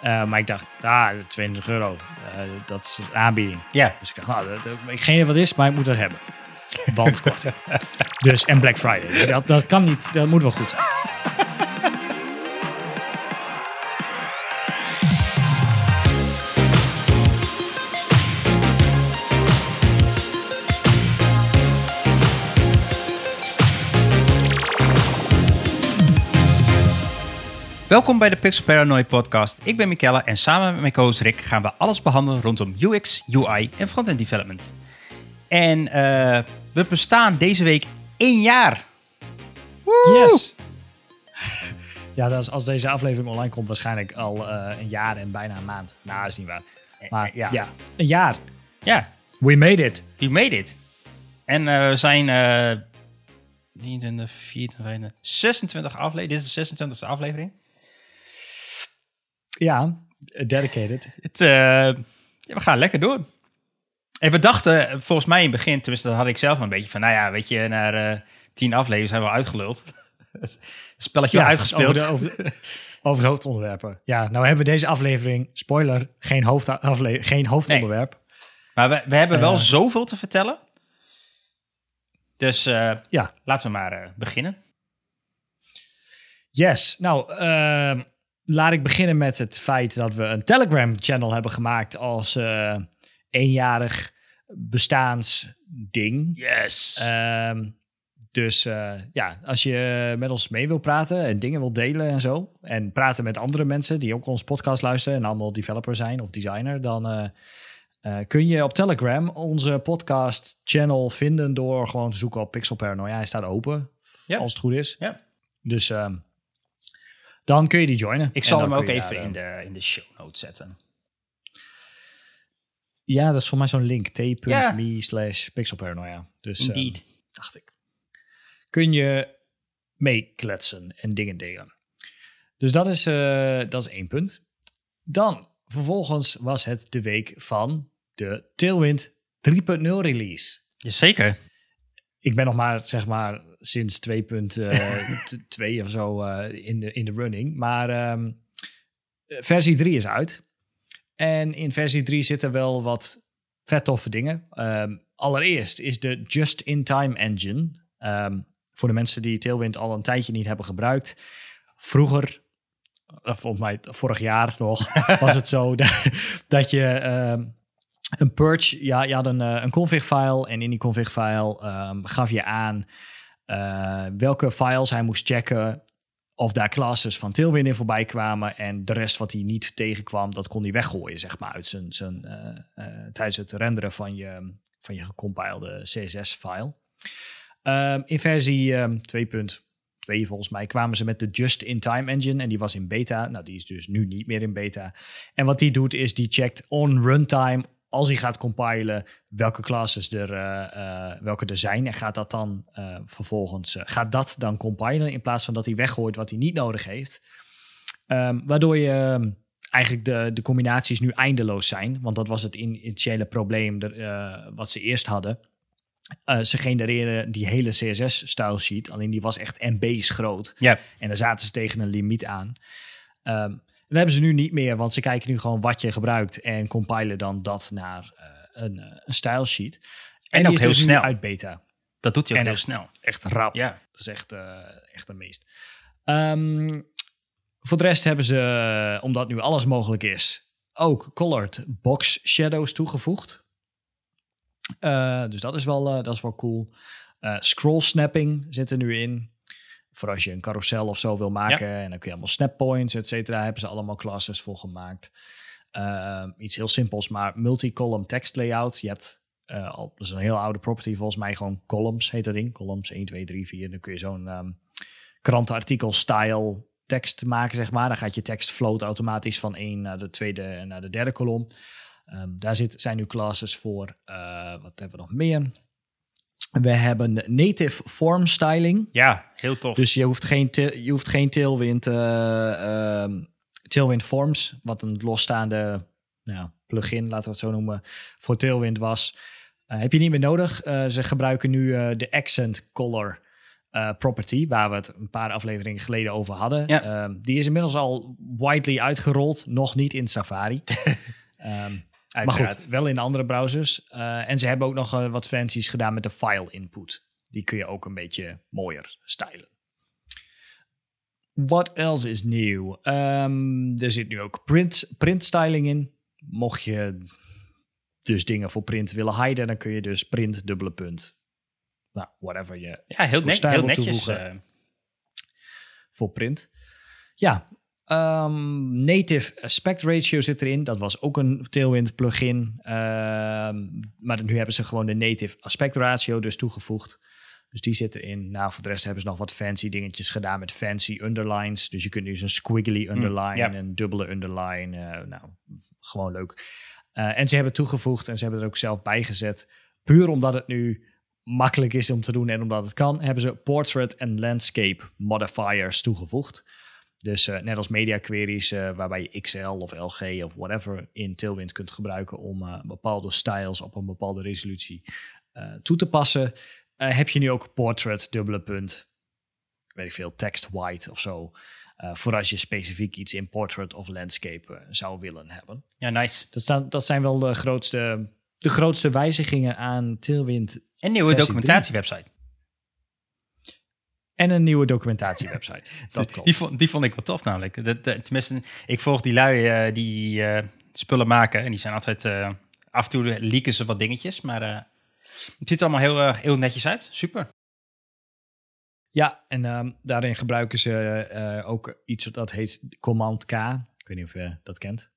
Eh, maar ik dacht, ah, 22 euro, uh, dat is een aanbieding. Ja. Dus ik dacht, nou, dat, dat, ik geen idee wat het is, maar ik moet dat hebben. Want korting. dus, en Black Friday. Dus dat, dat kan niet, dat moet wel goed zijn. Welkom bij de Pixel Paranoid podcast. Ik ben Mikelle en samen met mijn co-host Rick gaan we alles behandelen rondom UX, UI en frontend development. En uh, we bestaan deze week één jaar. Woe! Yes! Ja, dat is, als deze aflevering online komt, waarschijnlijk al uh, een jaar en bijna een maand. Nou, dat is niet waar. Maar ja, ja een jaar. Ja. We made it. We made it. En uh, we zijn uh, 23, 24, 26 afleveringen. Dit is de 26e aflevering. Ja, dedicated. Het, uh, ja, we gaan lekker door. En we dachten, volgens mij in het begin, tenminste dat had ik zelf een beetje van, nou ja, weet je, na uh, tien afleveringen zijn we uitgeluld. het spelletje ja, uitgespeeld. Over de, over, de, over de hoofdonderwerpen. Ja, nou hebben we deze aflevering, spoiler, geen, hoofdafle geen hoofdonderwerp. Nee. Maar we, we hebben wel uh, zoveel te vertellen. Dus ja. laten we maar beginnen. Yes, nou, ehm, laat ik beginnen met het feit dat we een Telegram-channel hebben gemaakt als uh, eenjarig bestaansding. Yes. Um, dus uh, ja, als je met ons mee wil praten en dingen wil delen en zo, en praten met andere mensen die ook ons podcast luisteren en allemaal developer zijn of designer, dan uh, kun je op Telegram onze podcast-channel vinden door gewoon te zoeken op Pixel Paranoia. Hij staat open, ja. als het goed is. Ja. Dus um, dan kun je die joinen. Ik zal hem ook even daar, in, de, in de show notes zetten. Ja, dat is voor mij zo'n link. t.me yeah. slash pixelparanoia. Dus, Indeed. Um, dacht ik. Kun je meekletsen en dingen delen. Dus dat is, uh, dat is één punt. Dan, vervolgens was het de week van de Tailwind 3.0 release. Jazeker. Ik ben nog maar, zeg maar, sinds 2.2 uh, of zo uh, in, de, in de running. Maar um, versie 3 is uit. En in versie 3 zitten wel wat vet toffe dingen. Um, allereerst is de Just-in-Time Engine. Um, voor de mensen die Tailwind al een tijdje niet hebben gebruikt. Vroeger, volgens mij vorig jaar nog, was het zo dat, dat je een purge, ja, je had een, een config-file en in die config-file um, gaf je aan uh, welke files hij moest checken of daar classes van Tailwind in voorbij kwamen en de rest wat hij niet tegenkwam, dat kon hij weggooien, zeg maar, uit zijn, zijn, uh, uh, tijdens het renderen van je, van je gecompilede CSS-file. Um, in versie um, 2.2 volgens mij kwamen ze met de Just-in-Time engine en die was in beta. Nou, die is dus nu niet meer in beta. En wat die doet is die checkt on runtime als hij gaat compilen, welke classes er, uh, uh, welke er zijn. En gaat dat dan uh, vervolgens, gaat dat dan compilen in plaats van dat hij weggooit wat hij niet nodig heeft. Um, waardoor je um, eigenlijk de, de combinaties nu eindeloos zijn. Want dat was het initiële probleem er, wat ze eerst hadden. ze genereren die hele CSS-style sheet, alleen die was echt MB's groot. Ja. En daar zaten ze tegen een limiet aan. Um, dat hebben ze nu niet meer, want ze kijken nu gewoon wat je gebruikt en compilen dan dat naar uh, een, uh, een style sheet. En, en ook is heel dus snel. uit beta. Dat doet hij ook en heel snel. Echt rap. Ja. Dat is echt, uh, echt een meest. Um, voor de rest hebben ze, omdat nu alles mogelijk is, ook colored box shadows toegevoegd. dus dat is wel, dat is wel cool. scroll snapping zit er nu in voor als je een carousel of zo wil maken. Ja. En dan kun je allemaal snap points, et cetera. Hebben ze allemaal classes voor gemaakt. Uh, iets heel simpels, maar multi-column text layout. Je hebt uh, al, dat is een heel oude property, volgens mij gewoon columns heet dat ding. Columns 1, 2, 3, 4. Dan kun je zo'n um, krantenartikel style tekst maken, zeg maar. Dan gaat je tekst float automatisch van één naar de tweede en naar de derde kolom. Um, daar zit, zijn nu classes voor. Uh, wat hebben we nog meer? We hebben native form styling. Ja, heel tof. Dus je hoeft geen, je hoeft geen tailwind, uh, uh, tailwind forms, wat een losstaande nou, plugin, laten we het zo noemen, voor tailwind was. Uh, heb je niet meer nodig. Uh, ze gebruiken nu de accent color eh, Property, waar we het een paar afleveringen geleden over hadden. Ja. Ehm, die is inmiddels al widely uitgerold, nog niet in Safari. Ehm, maar Uiteraard. goed, wel in andere browsers. Eh, en ze hebben ook nog eh, wat fancies gedaan met de file input. Die kun je ook een beetje mooier stylen. What else is nieuw? Ehm, er zit nu ook print, print styling in. Mocht je dus dingen voor print willen hiden, dan kun je dus print dubbele punt. Nou, whatever je Ja, heel, net, netjes. eh. voor print. Ja, ehm, native aspect ratio zit erin. Dat was ook een Tailwind plugin. Ehm, maar nu hebben ze gewoon de native aspect ratio dus toegevoegd. Dus die zit erin. Nou, voor de rest hebben ze nog wat fancy dingetjes gedaan met fancy underlines. Dus je kunt nu zo'n squiggly underline, ja. een dubbele underline. eh, nou, gewoon leuk. Eh, en ze hebben toegevoegd en ze hebben er ook zelf bij gezet. Puur omdat het nu makkelijk is om te doen en omdat het kan, hebben ze portrait en landscape modifiers toegevoegd. Dus eh, net als media queries, eh, waarbij je XL of LG of whatever in Tailwind kunt gebruiken om eh, bepaalde styles op een bepaalde resolutie toe te passen, heb je nu ook portrait, dubbele punt, weet ik veel, text white of zo. voor als je specifiek iets in portrait of landscape zou willen hebben. Ja, nice. Dat, staan, dat zijn wel de grootste, de grootste wijzigingen aan Tailwind En nieuwe documentatiewebsite. En een nieuwe documentatiewebsite. Dat klopt. Die vond, die vond ik wel tof namelijk. Dat, dat- tenminste, ik volg die lui eh, die eh, spullen maken. En die zijn altijd... eh, af en toe leaken ze wat dingetjes. Maar het ziet er allemaal heel, heel netjes uit. Super. Ja, en ehm, daarin gebruiken ze ook iets dat heet Command K. Ik weet niet of je dat kent.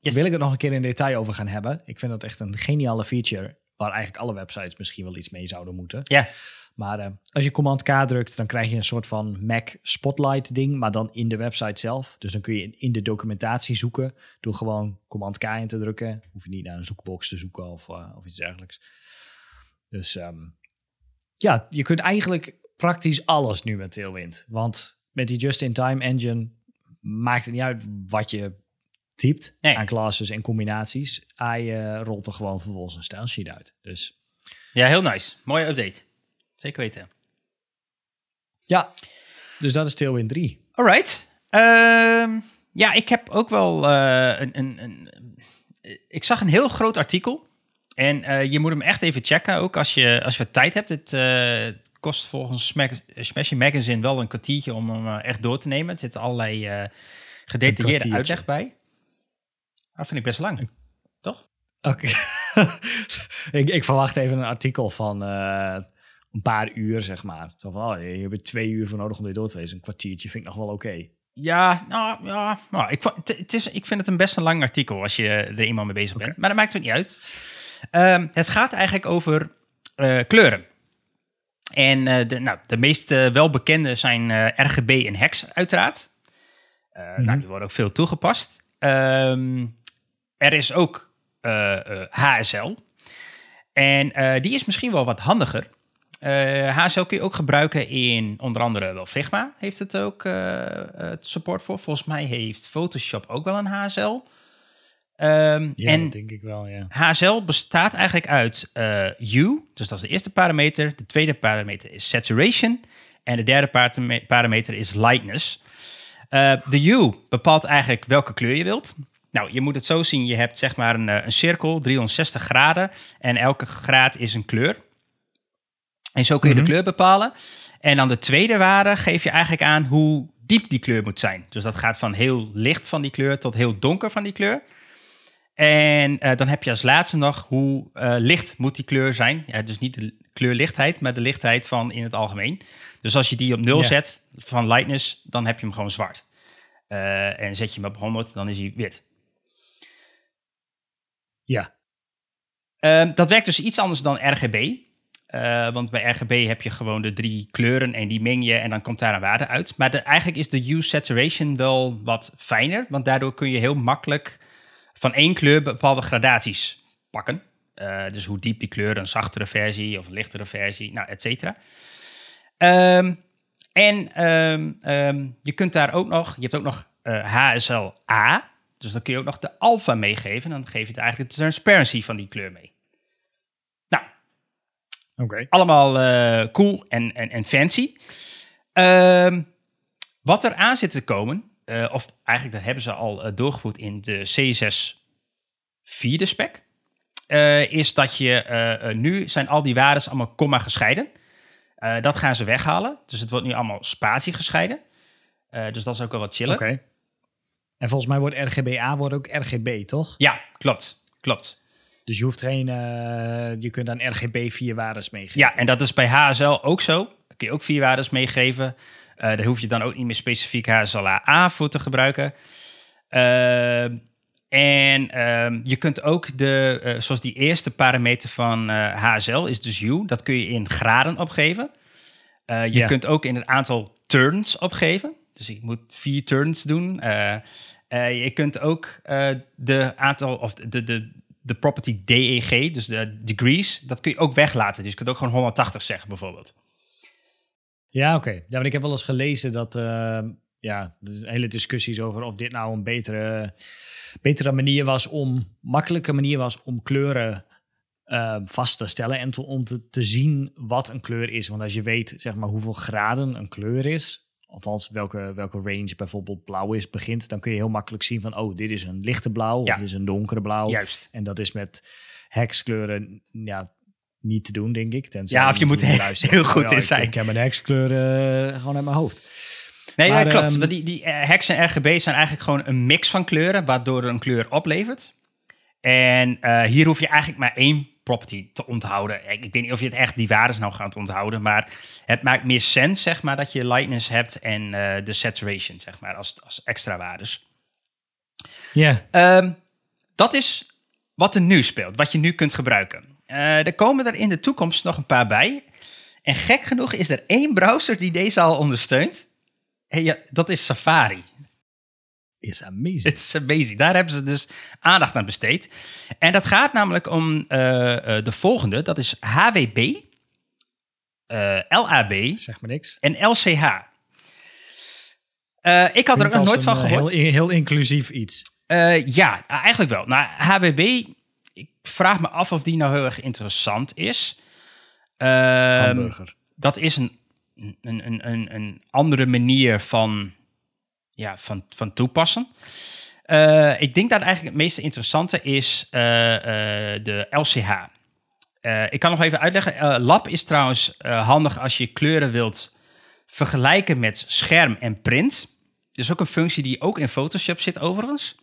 Yes. Wil ik het nog een keer in detail over gaan hebben. Ik vind dat echt een geniale feature. Waar eigenlijk alle websites misschien wel iets mee zouden moeten. Ja, Maar eh, als je Command K drukt, dan krijg je een soort van Mac Spotlight ding. Maar dan in de website zelf. Dus dan kun je in de documentatie zoeken. Door gewoon Command K in te drukken. Hoef je niet naar een zoekbox te zoeken of, eh, of iets dergelijks. Dus ehm, ja, je kunt eigenlijk praktisch alles nu met Tailwind. Want met die just-in-time engine maakt het niet uit wat je typt Nee. aan classes en combinaties. Hij eh, rolt er gewoon vervolgens een stylesheet uit. Dus ja heel nice. Mooie update. Zeker weten. ja, dus dat is Tailwind 3. Alright. Ehm, ja, ik heb ook wel eh, een, een, een. Ik zag een heel groot artikel. En eh, je moet hem echt even checken, ook als je, als je wat tijd hebt. Het het kost volgens Smashing Magazine wel een kwartiertje om hem echt door te nemen. Er zitten allerlei gedetailleerde uitleg bij. Dat vind ik best lang. Toch? Oké. ik, ik verwacht even een artikel van eh, een paar uur, zeg maar. Zo van, oh, je hebt er twee uur voor nodig om dit door te lezen. Een kwartiertje vind ik nog wel oké. Ja, nou, ja nou, ik, het- is, ik vind het een best een lang artikel als je er eenmaal mee bezig bent. Maar dat maakt het niet uit. Ehm, het gaat eigenlijk over eh, kleuren. En eh, de, nou, de meest welbekende zijn eh, RGB en hex, uiteraard. Eh, Mhm. Nou, die worden ook veel toegepast. Ehm, er is ook eh, eh, HSL. En eh, die is misschien wel wat handiger. Eh, HSL kun je ook gebruiken in onder andere wel Figma. Heeft het ook eh, het support voor. Volgens mij heeft Photoshop ook wel een HSL. Ehm, Ja, en denk ik wel, ja. HSL bestaat eigenlijk uit eh hue, dus dat is de eerste parameter. De tweede parameter is saturation. En de derde parame- parameter is lightness. Eh, de hue bepaalt eigenlijk welke kleur je wilt. Nou, je moet het zo zien. Je hebt zeg maar een, eh, een cirkel, 360 graden. En elke graad is een kleur. En zo kun je Mhm. de kleur bepalen. En dan de tweede waarde geef je eigenlijk aan hoe diep die kleur moet zijn. Dus dat gaat van heel licht van die kleur tot heel donker van die kleur. En eh, dan heb je als laatste nog hoe eh, licht moet die kleur zijn. Ja, dus niet de kleurlichtheid, maar de lichtheid van in het algemeen. Dus als je die op 0 Ja. zet van lightness, dan heb je hem gewoon zwart. En zet je hem op 100, dan is hij wit. Ja, Ehm, dat werkt dus iets anders dan RGB. Eh, want bij RGB heb je gewoon de drie kleuren en die meng je en dan komt daar een waarde uit. Maar eigenlijk is de hue saturation wel wat fijner, want daardoor kun je heel makkelijk van één kleur bepaalde gradaties pakken. Eh, dus hoe diep die kleur, een zachtere versie of een lichtere versie, nou, et cetera. Ehm, en ehm, je kunt daar ook nog, je hebt ook nog eh, HSL-A, dus dan kun je ook nog de alpha meegeven. En dan geef je het eigenlijk de transparency van die kleur mee. Nou. Allemaal eh, cool en, en, en fancy. Ehm, wat er aan zit te komen, eh, of eigenlijk dat hebben ze al eh, doorgevoerd in de CSS vierde spec, is dat je nu zijn al die waarden allemaal komma gescheiden. Dat gaan ze weghalen, dus het wordt nu allemaal spatie gescheiden. Dus dat is ook wel wat chiller. Oké. En volgens mij wordt RGBA wordt ook RGB, toch? Ja, klopt, klopt. Dus je hoeft geen, eh, je kunt dan RGB vier waardes meegeven. Ja, en dat is bij HSL ook zo. Kun je ook vier waardes meegeven. Eh, daar hoef je dan ook niet meer specifiek HSLA voor te gebruiken. Ehm, en ehm, je kunt ook de, eh, zoals die eerste parameter van eh, HSL is dus U, dat kun je in graden opgeven. Eh, je Ja. kunt ook in het aantal turns opgeven. Dus ik moet vier turns doen. Eh, eh, je kunt ook eh, de aantal of de, de, de property DEG, dus de degrees, dat kun je ook weglaten. Dus je kunt ook gewoon 180 zeggen bijvoorbeeld. Ja, oké. Ja, want ik heb wel eens gelezen dat, ja, er een hele discussies over of dit nou een betere, betere manier was om, makkelijke manier was om kleuren vast te stellen en om te, te zien wat een kleur is. Want als je weet, zeg maar, hoeveel graden een kleur is, althans welke, welke range bijvoorbeeld blauw is, begint, dan kun je heel makkelijk zien van, oh, dit is een lichte blauw Ja. of dit is een donkere blauw. Juist. En dat is met hexkleuren ja, niet te doen, denk ik. Tenzij Ja, of je moet heel- goed in zijn. Ik heb mijn hexkleuren eh, gewoon uit mijn hoofd. Nee, Maar, ja, klopt. Want die, die eh, hex en RGB zijn eigenlijk gewoon een mix van kleuren, waardoor er een kleur oplevert. En eh, hier hoef je eigenlijk maar één property te onthouden. Ik, ik weet niet of je het echt die waardes nou gaat onthouden, maar het maakt meer sens, zeg maar, dat je lightness hebt en eh, de saturation, zeg maar, als, als extra waardes. Ja. Ehm, dat is wat er nu speelt, wat je nu kunt gebruiken. Eh, er komen er in de toekomst nog een paar bij. En gek genoeg is er één browser die deze al ondersteunt. En ja, dat is Safari. Is amazing. It's amazing. Daar hebben ze dus aandacht aan besteed. En dat gaat namelijk om eh, eh, de volgende. Dat is HWB, eh, LAB Zeg maar niks. en LCH. Ik had er ook nooit van eh, gehoord. Heel, heel inclusief iets. Ja, eigenlijk wel. Nou, HWB, ik vraag me af of die nou heel erg interessant is. Ehm, Hamburger. dat is een, een, een, een, een andere manier van, ja, van, van toepassen. Eh, ik denk dat eigenlijk het meest interessante is eh, eh, de LCH. Ik kan nog even uitleggen. Lab is trouwens handig als je kleuren wilt vergelijken met scherm en print. Dus ook een functie die ook in Photoshop zit overigens.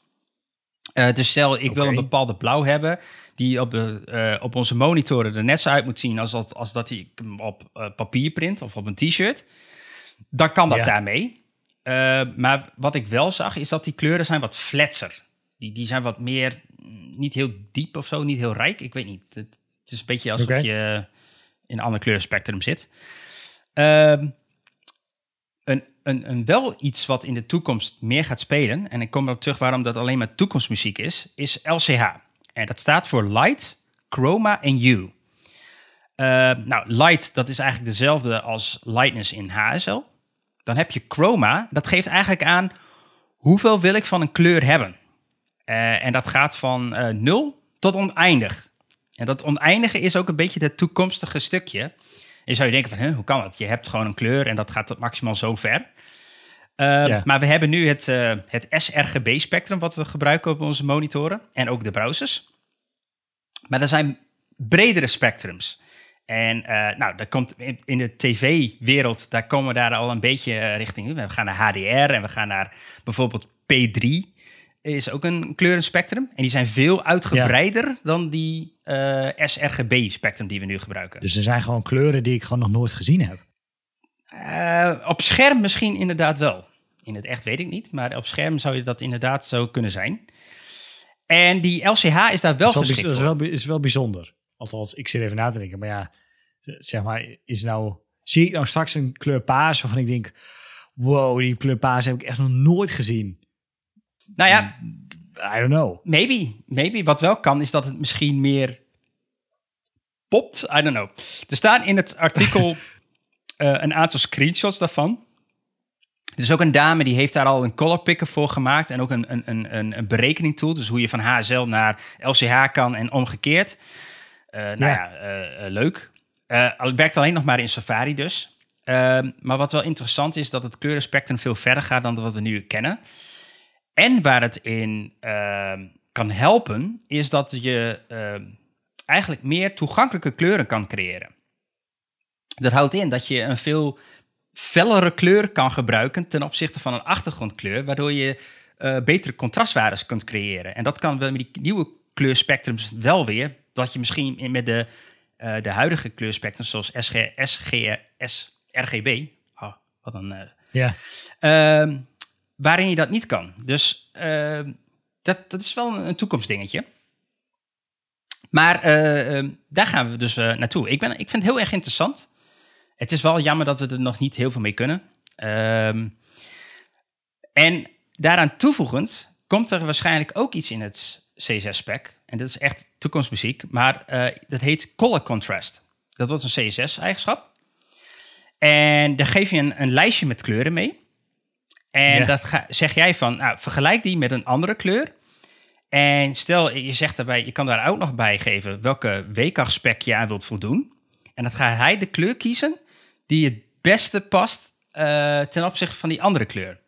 Dus stel, ik wil een bepaalde blauw hebben... die op, de, op onze monitoren er net zo uit moet zien... als, dat, als dat ik hem op papier print of op een t-shirt. Dan kan dat Ja. daarmee. Eh, maar wat ik wel zag, is dat die kleuren zijn wat fletser. Die, die zijn wat meer, mm, niet heel diep of zo, niet heel rijk. Ik weet niet. Het, het is een beetje alsof je in een ander kleurenspectrum zit. Ehm, een, een, een wel iets wat in de toekomst meer gaat spelen, en ik kom erop terug waarom dat alleen maar toekomstmuziek is, is LCH. En dat staat voor Light, Chroma en Hue. Eh, nou, light, dat is eigenlijk dezelfde als lightness in HSL. Dan heb je chroma, dat geeft eigenlijk aan hoeveel wil ik van een kleur hebben. Eh, en dat gaat van eh 0 tot oneindig. En dat oneindige is ook een beetje het toekomstige stukje. Je zou je denken van, hoe kan dat? Je hebt gewoon een kleur en dat gaat tot maximaal zo ver. Eh, Ja. Maar we hebben nu het, eh, het sRGB-spectrum wat we gebruiken op onze monitoren en ook de browsers. Maar er zijn bredere spectrums. En eh, nou, dat komt in, in de tv-wereld, daar komen we daar al een beetje eh, richting. We gaan naar HDR en we gaan naar bijvoorbeeld P3, is ook een kleurenspectrum. En die zijn veel uitgebreider dan die eh, sRGB-spectrum die we nu gebruiken. Dus er zijn gewoon kleuren die ik gewoon nog nooit gezien heb. Op scherm misschien inderdaad wel. In het echt weet ik niet, maar op scherm zou je dat inderdaad zo kunnen zijn. En die LCH is daar wel Dat is wel, geschikt bij- dat is wel, is wel bijzonder. Althans, ik zit even na te denken. Maar ja, zeg maar, is nou, zie ik nou straks een kleur paars waarvan ik denk, wow, die kleur paars heb ik echt nog nooit gezien. Nou ja, I don't know. Maybe, maybe. Wat wel kan, is dat het misschien meer popt. I don't know. Er staan in het artikel eh, een aantal screenshots daarvan. Er is ook een dame die heeft daar al een color picker voor gemaakt. En ook een, een, een, een berekening tool. Dus hoe je van HSL naar LCH kan en omgekeerd. Eh, nou Ja. ja, eh, eh, leuk. Het werkt alleen nog maar in Safari dus. Ehm, maar wat wel interessant is, dat het kleurenspectrum veel verder gaat dan wat we nu kennen. En waar het in ehm, kan helpen, is dat je ehm, eigenlijk meer toegankelijke kleuren kan creëren. Dat houdt in dat je een veel fellere kleur kan gebruiken ten opzichte van een achtergrondkleur, waardoor je uh, betere contrastwaardes kunt creëren. En dat kan met die nieuwe kleurspectrums wel weer, dat je misschien met de, uh, de huidige kleurspectrums zoals SG, SG, S, RGB, oh, wat een... Uh, ja. Uh, waarin je dat niet kan. Dus ehm, dat, dat is wel een, een toekomstdingetje. Maar ehm, daar gaan we dus naartoe. Ik, ben, ik vind het heel erg interessant. Het is wel jammer dat we er nog niet heel veel mee kunnen. Um, en daaraan toevoegend komt er waarschijnlijk ook iets in het CSS-spec. En dat is echt toekomstmuziek. Maar uh, dat heet color contrast. Dat wordt een CSS-eigenschap. En daar geef je een, een, lijstje met kleuren mee. En ja. dat ga, zeg jij van, nou, vergelijk die met een andere kleur. En stel, je zegt daarbij, je kan daar ook nog bij geven welke weekafspec je aan wilt voldoen. En dan gaat hij de kleur kiezen die het beste past uh, ten opzichte van die andere kleur.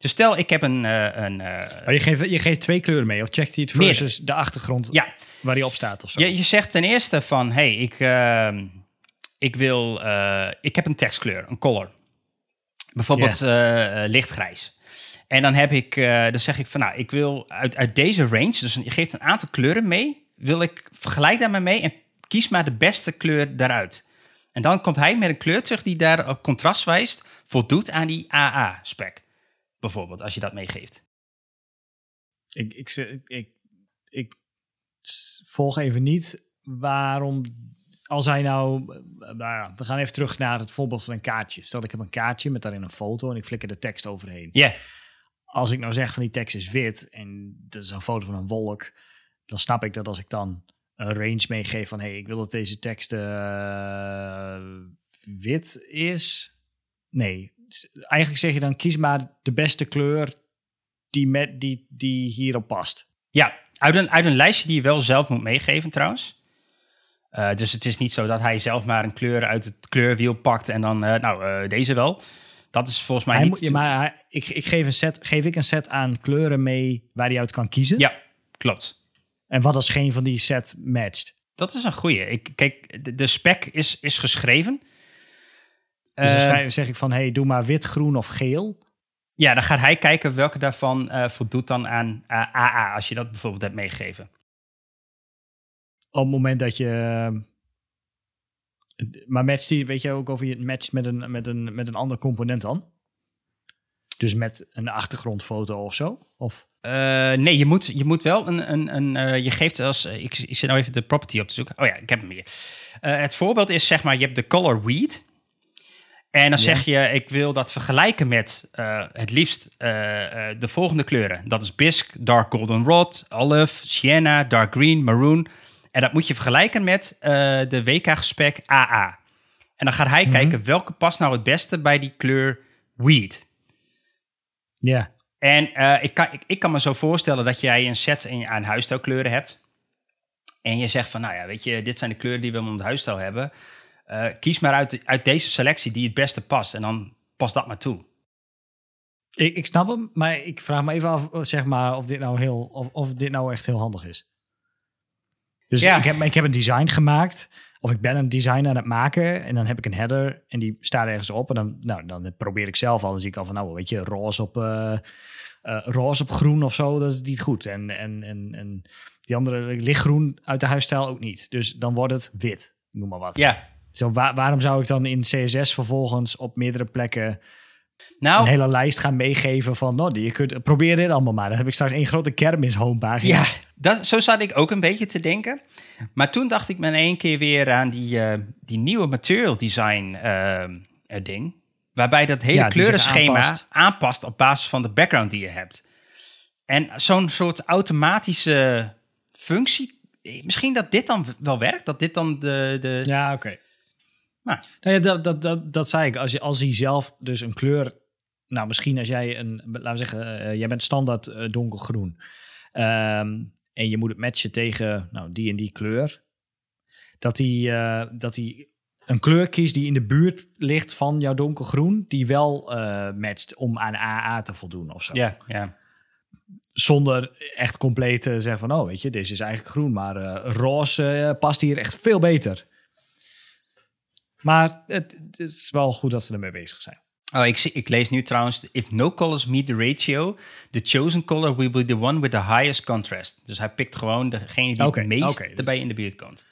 Dus stel, ik heb een... Uh, een uh, je, geeft, je geeft twee kleuren mee, of checkt hij het versus de achtergrond ja. waar hij op staat of zo? Je, je zegt ten eerste van, hey, ik, uh, ik wil... ik heb een tekstkleur, een color. Bijvoorbeeld yeah. lichtgrijs. En dan heb ik, dan zeg ik van, nou, ik wil uit, uit deze range, dus je geeft een aantal kleuren mee, wil ik, vergelijk daar maar mee en kies maar de beste kleur daaruit. En dan komt hij met een kleur terug die daar contrastwijs voldoet aan die AA-spec. Bijvoorbeeld, als je dat meegeeft. Ik, ik, ik, ik, volg even niet waarom. Als hij nou. Nou, we gaan even terug naar het voorbeeld van een kaartje. Stel, ik heb een kaartje met daarin een foto en ik flikker de tekst overheen. Ja. Als ik nou zeg van die tekst is wit en dat is een foto van een wolk, dan snap ik dat als ik dan een range meegeef van hey, ik wil dat deze tekst uh, wit is. Nee, eigenlijk zeg je dan kies maar de beste kleur die, met, die, die hierop past. Ja, uit een, uit een lijstje die je wel zelf moet meegeven trouwens. Uh, dus het is niet zo dat hij zelf maar een kleur uit het kleurwiel pakt en dan, uh, nou, uh, deze wel. Dat is volgens mij hij niet... Moet, ja, maar hij, ik, ik geef, een set, geef ik een set aan kleuren mee waar hij uit kan kiezen? Ja, klopt. En wat als geen van die set matcht? Dat is een goeie. Ik, kijk, de, de spec is, is geschreven. Dus dan zeg ik van, hey, doe maar wit, groen of geel. Ja, dan gaat hij kijken welke daarvan uh, voldoet dan aan AA, als je dat bijvoorbeeld hebt meegegeven. Op het moment dat je... Maar matcht die, weet je ook of je het matcht met een, met een, met een ander component dan? Dus met een achtergrondfoto of zo? Of? Uh, nee, je moet, je moet wel een. een, een uh, je geeft als. Ik, ik zit nou even de property op te zoeken. Oh ja, ik heb hem hier. Het voorbeeld is zeg maar: je hebt de color weed. En dan zeg je: ik wil dat vergelijken met het liefst de volgende kleuren. Dat is bisque, dark golden rod, olive, sienna, dark green, maroon. En dat moet je vergelijken met de WK-spec AA. En dan gaat hij mm -hmm. kijken welke past nou het beste bij die kleur weed. Ja. En ik, kan, ik, ik, kan me zo voorstellen dat jij een set in, aan huisstijlkleuren hebt. En je zegt van, nou ja, weet je, dit zijn de kleuren die we om het huisstijl hebben. Uh, kies maar uit, uit deze selectie die het beste past. En dan pas dat maar toe. Ik, ik snap hem, maar ik vraag me even af, zeg maar, of dit nou, heel, of, of dit nou echt heel handig is. Dus ja. ik, heb, ik heb een design gemaakt. Of ik ben een design aan het maken en dan heb ik een header en die staat ergens op. En dan, nou, dan probeer ik zelf al. Dan zie ik al van, nou weet je, roze op, uh, uh, roze op groen of zo, dat is niet goed. En, en, en, en die andere lichtgroen uit de huisstijl ook niet. Dus dan wordt het wit, noem maar wat. Ja. Zo, waar, waarom zou ik dan in CSS vervolgens op meerdere plekken nou, een hele lijst gaan meegeven van, nou, je kunt, probeer dit allemaal maar. Dan heb ik straks één grote kermis homepagina. Ja, dat, zo zat ik ook een beetje te denken. Maar toen dacht ik me in één keer weer aan die, uh, die nieuwe material design uh, ding. Waarbij dat hele ja, kleurenschema aanpast. aanpast. op basis van de background die je hebt. En zo'n soort automatische functie. Misschien dat dit dan wel werkt. Dat dit dan de. de... Ja, oké. Okay. Nou. nou ja, dat, dat, dat, dat zei ik. Als, je, als hij zelf dus een kleur. Nou, misschien als jij een. Laten we zeggen, uh, jij bent standaard uh, donkergroen. Um, en je moet het matchen tegen nou, die en die kleur. Dat hij, uh, dat hij een kleur kiest die in de buurt ligt van jouw donkergroen, die wel eh matcht om aan AA te voldoen of zo. Ja, ja. Zonder echt compleet te zeggen van, oh weet je, deze is eigenlijk groen, maar eh, roze eh, past hier echt veel beter. Maar het, het is wel goed dat ze ermee bezig zijn. Oh, ik, zie, ik lees nu trouwens, if no colors meet the ratio, the chosen color will be the one with the highest contrast. Dus hij pikt gewoon degene die het meest oké, dus- erbij in de buurt komt.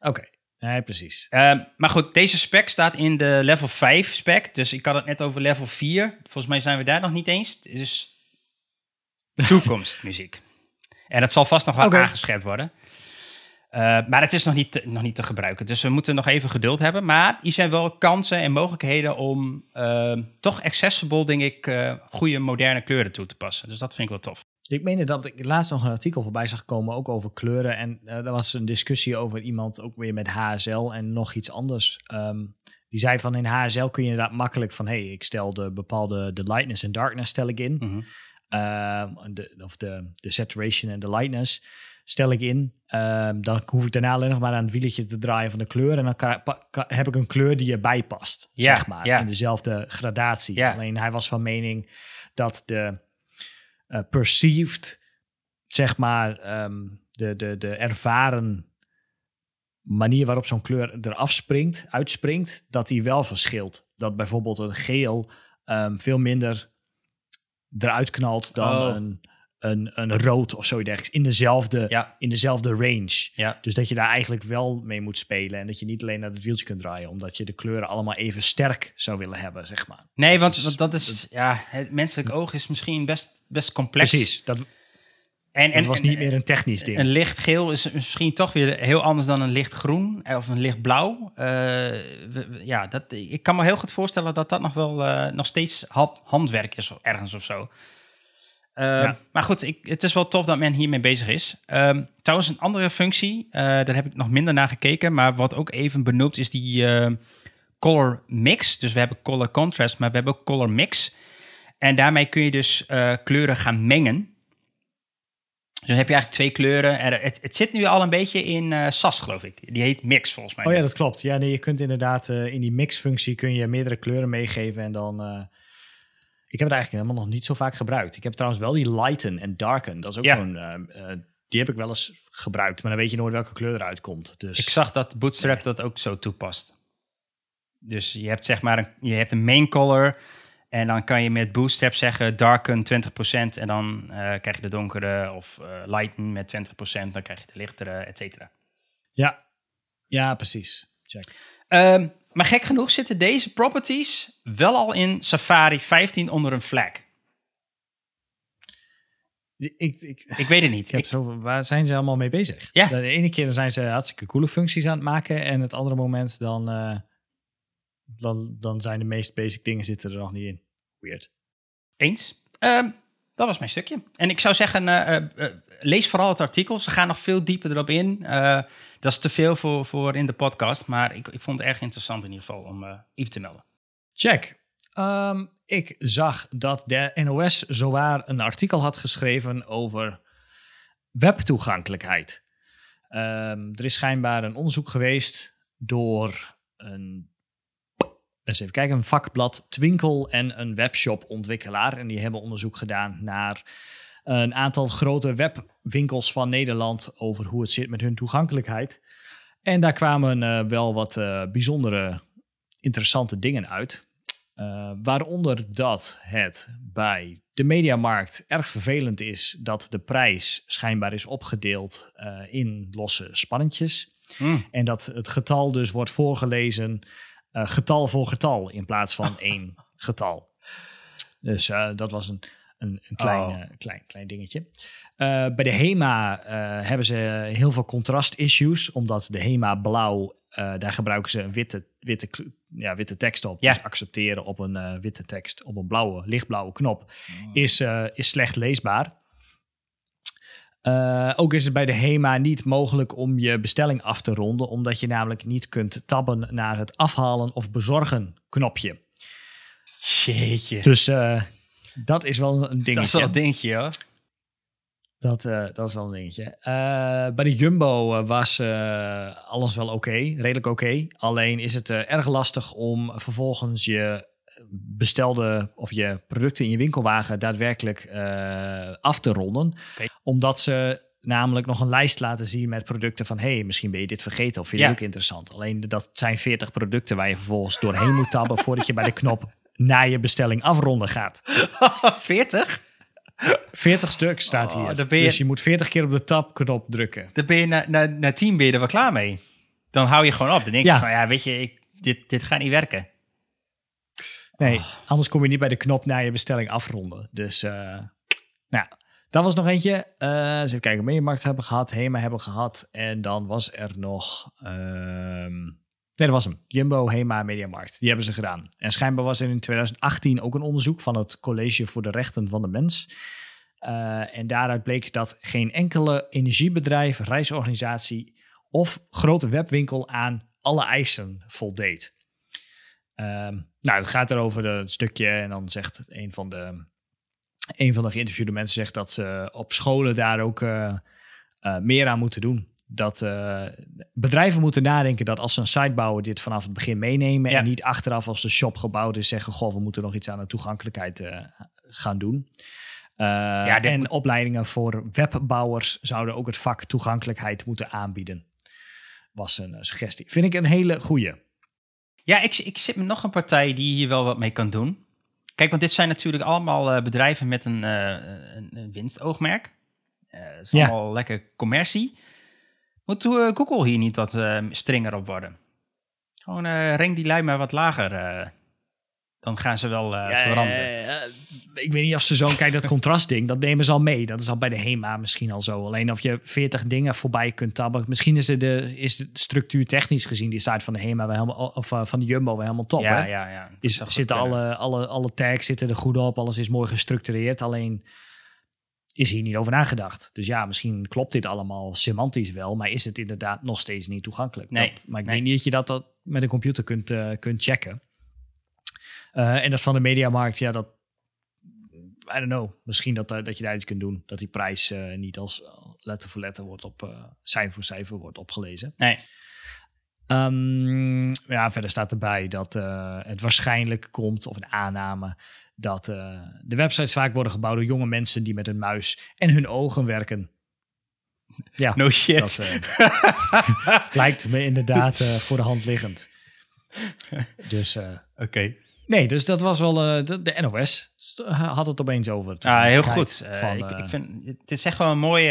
Oké, nee, precies. Ehm, maar goed, deze spec staat in de level 5 spec. Dus ik had het net over level 4. Volgens mij zijn we daar nog niet eens. Dus toekomstmuziek. En dat zal vast nog wel aangescherpt worden. Eh, maar het is nog niet, te, nog niet te gebruiken. Dus we moeten nog even geduld hebben. Maar hier zijn wel kansen en mogelijkheden om ehm, toch accessible, denk ik, eh, goede moderne kleuren toe te passen. Dus dat vind ik wel tof. Ik meen dat ik laatst nog een artikel voorbij zag komen, ook over kleuren. En eh er was een discussie over iemand, ook weer met HSL en nog iets anders. Ehm, die zei van in HSL kun je inderdaad makkelijk van, hey, ik stel de bepaalde de lightness en darkness stel ik in. Mhm. Ehm, de, of de, de saturation en de lightness stel ik in. Ehm, dan hoef ik daarna alleen nog maar aan het wieltje te draaien van de kleur. En dan heb ik een kleur die erbij past, Ja, zeg maar. ja. In dezelfde gradatie. Ja. Alleen hij was van mening dat de eh, perceived, zeg maar, ehm, de, de, de ervaren manier waarop zo'n kleur eraf springt, uitspringt, dat die wel verschilt. Dat bijvoorbeeld een geel ehm, veel minder eruit knalt dan Oh. een, een, een rood of zoiets dergelijks. In dezelfde, Ja. in dezelfde range. Ja. Dus dat je daar eigenlijk wel mee moet spelen. En dat je niet alleen naar het wieltje kunt draaien. Omdat je de kleuren allemaal even sterk zou willen hebben, zeg maar. Nee, want, is- want dat is, ja, het menselijk oog is misschien best, best complex. Precies. Dat, En, het was niet meer een technisch ding. Een licht geel is misschien toch weer heel anders dan een licht groen eh, of een licht blauw. Eh, ja, dat, ik kan me heel goed voorstellen dat dat nog wel eh, nog steeds ha- handwerk is of ergens of zo. Eh, Ja. Maar goed, ik, het is wel tof dat men hiermee bezig is. Ehm, trouwens, een andere functie, eh, daar heb ik nog minder naar gekeken, maar wat ook even benoemd is die eh, color mix. Dus we hebben color contrast, maar we hebben ook color mix. En daarmee kun je dus eh, kleuren gaan mengen. Dus dan heb je eigenlijk twee kleuren. Er, het, het zit nu al een beetje in eh SAS, geloof ik. Die heet Mix, volgens mij. Oh ja, dat klopt. Ja, nee, je kunt inderdaad in die mixfunctie kun je meerdere kleuren meegeven en dan. Ik heb het eigenlijk helemaal nog niet zo vaak gebruikt. Ik heb trouwens wel die lighten en darken. Dat is ook Ja. zo'n. eh, eh, die heb ik wel eens gebruikt, maar dan weet je nooit welke kleur eruit komt. Dus Ik zag dat Bootstrap dat ook zo toepast. Dus je hebt zeg maar een, je hebt een main color. En dan kan je met Bootstrap zeggen darken 20%. En dan eh, krijg je de donkere of lighten met 20%. Dan krijg je de lichtere, et cetera. ja, ja, precies. Check. Ehm, maar gek genoeg zitten deze properties wel al in Safari 15 onder een flag. Ik, ik, ik, weet het niet. ik heb Ik- waar zijn ze allemaal mee bezig? Ja. De ene keer zijn ze hartstikke coole functies aan het maken. En het andere moment dan, eh, dan, dan zijn de meest basic dingen zitten er nog niet in. Weird. Eens. Ehm, dat was mijn stukje. En ik zou zeggen, eh, eh, eh, lees vooral het artikel. Ze gaan nog veel dieper erop in. Dat is te veel voor, voor in de podcast. Maar ik, ik vond het erg interessant in ieder geval om even te melden. Check. Ehm, ik zag dat de NOS zowaar een artikel had geschreven over webtoegankelijkheid. Ehm, er is schijnbaar een onderzoek geweest door een, eens even kijken, een vakblad Twinkel en een webshop-ontwikkelaar. En die hebben onderzoek gedaan naar een aantal grote webwinkels van Nederland over hoe het zit met hun toegankelijkheid. En daar kwamen eh, wel wat eh, bijzondere, interessante dingen uit. Uh, waaronder dat het bij de mediamarkt erg vervelend is dat de prijs schijnbaar is opgedeeld in losse spannetjes. Hmm. En dat het getal dus wordt voorgelezen uh, getal voor getal in plaats van één getal. Dus uh, dat was een, een, een klein, Oh. uh, klein, klein dingetje. Bij de HEMA hebben ze heel veel contrast-issues, omdat de HEMA blauw, daar gebruiken ze een witte, witte, ja, witte tekst op. Ja. Dus accepteren op een witte tekst, op een blauwe, lichtblauwe knop, is, uh, is slecht leesbaar. Uh, ook is het bij de HEMA niet mogelijk om je bestelling af te ronden, omdat je namelijk niet kunt tabben naar het afhalen of bezorgen knopje. Jeetje. Dus uh, dat is wel een dingetje. Dat is wel een dingetje, hoor. Dat, uh, dat is wel een dingetje. Bij de Jumbo was alles wel oké, redelijk oké. Alleen is het erg lastig om vervolgens je bestelde of je producten in je winkelwagen daadwerkelijk af te ronden. Okay. Omdat ze namelijk nog een lijst laten zien met producten van... hey, misschien ben je dit vergeten of vind je ja. ook interessant. Alleen dat zijn 40 producten waar je vervolgens doorheen moet tabben... voordat je bij de knop na je bestelling afronden gaat. 40? 40 stuk staat oh, hier. Je... Dus je moet 40 keer op de tabknop drukken. Dan ben je na, na, na 10 ben je er wel klaar mee. Dan hou je gewoon op. Dan denk je van, ja, weet je, ik, dit, dit gaat niet werken. Nee, oh. anders kom je niet bij de knop na je bestelling afronden. Dus, uh, nou dat was nog eentje. Uh, eens even kijken. Mediamarkt hebben gehad, Hema hebben gehad. En dan was er nog... Um, nee, dat was hem. Jumbo, Hema, Mediamarkt. Die hebben ze gedaan. En schijnbaar was er in 2018 ook een onderzoek van het College voor de Rechten van de Mens. Uh, en daaruit bleek dat geen enkele energiebedrijf, reisorganisatie of grote webwinkel aan alle eisen voldeed. Um, nou, het gaat erover een stukje en dan zegt een van de een van de geïnterviewde mensen zegt dat ze op scholen daar ook uh, uh, meer aan moeten doen. Dat uh, bedrijven moeten nadenken dat als ze een site bouwen, dit vanaf het begin meenemen. En niet achteraf als de shop gebouwd is zeggen: Goh, we moeten nog iets aan de toegankelijkheid gaan doen. ja, en opleidingen voor webbouwers zouden ook het vak toegankelijkheid moeten aanbieden. Was een suggestie. Vind ik een hele goeie. Ja, ik, ik zit met nog een partij die hier wel wat mee kan doen. Kijk, want dit zijn natuurlijk allemaal uh, bedrijven met een, uh, een, een winstoogmerk. Uh, het is ja. allemaal lekker commercie. Moet Google hier niet wat strenger op worden? Gewoon reng die lijn maar wat lager dan gaan ze wel uh, veranderen. ik weet niet of ze zo'n, kijk dat contrastding, dat nemen ze al mee. Dat is al bij de HEMA misschien al zo. Alleen of je 40 dingen voorbij kunt tabben. Misschien is, de, is de structuur technisch gezien die site van de HEMA wel helemaal, of uh, van de Jumbo wel helemaal top. Ja, hè? ja, ja. Is, zitten alle, alle, alle tags zitten er goed op, alles is mooi gestructureerd. Alleen is hier niet over nagedacht. Dus ja, misschien klopt dit allemaal semantisch wel, maar is het inderdaad nog steeds niet toegankelijk. Nee, dat, maar ik nee. denk niet dat je dat, dat met een computer kunt, uh, kunt checken. Uh, en dat van de mediamarkt, ja, dat. I don't know. Misschien dat, uh, dat je daar iets kunt doen. Dat die prijs uh, niet als letter voor letter wordt op. cijfer voor cijfer wordt opgelezen. Nee. Um, ja, verder staat erbij dat het waarschijnlijk komt, of een aanname, dat de websites vaak worden gebouwd door jonge mensen die met hun muis en hun ogen werken. Ja, no shit. Dat lijkt me inderdaad voor de hand liggend. Dus, oké. Okay. Nee, dus dat was wel uh, de, de, NOS. Had het opeens over. Ja, heel goed. Uh, van, ik, uh, ik, vind, het is echt wel een mooi...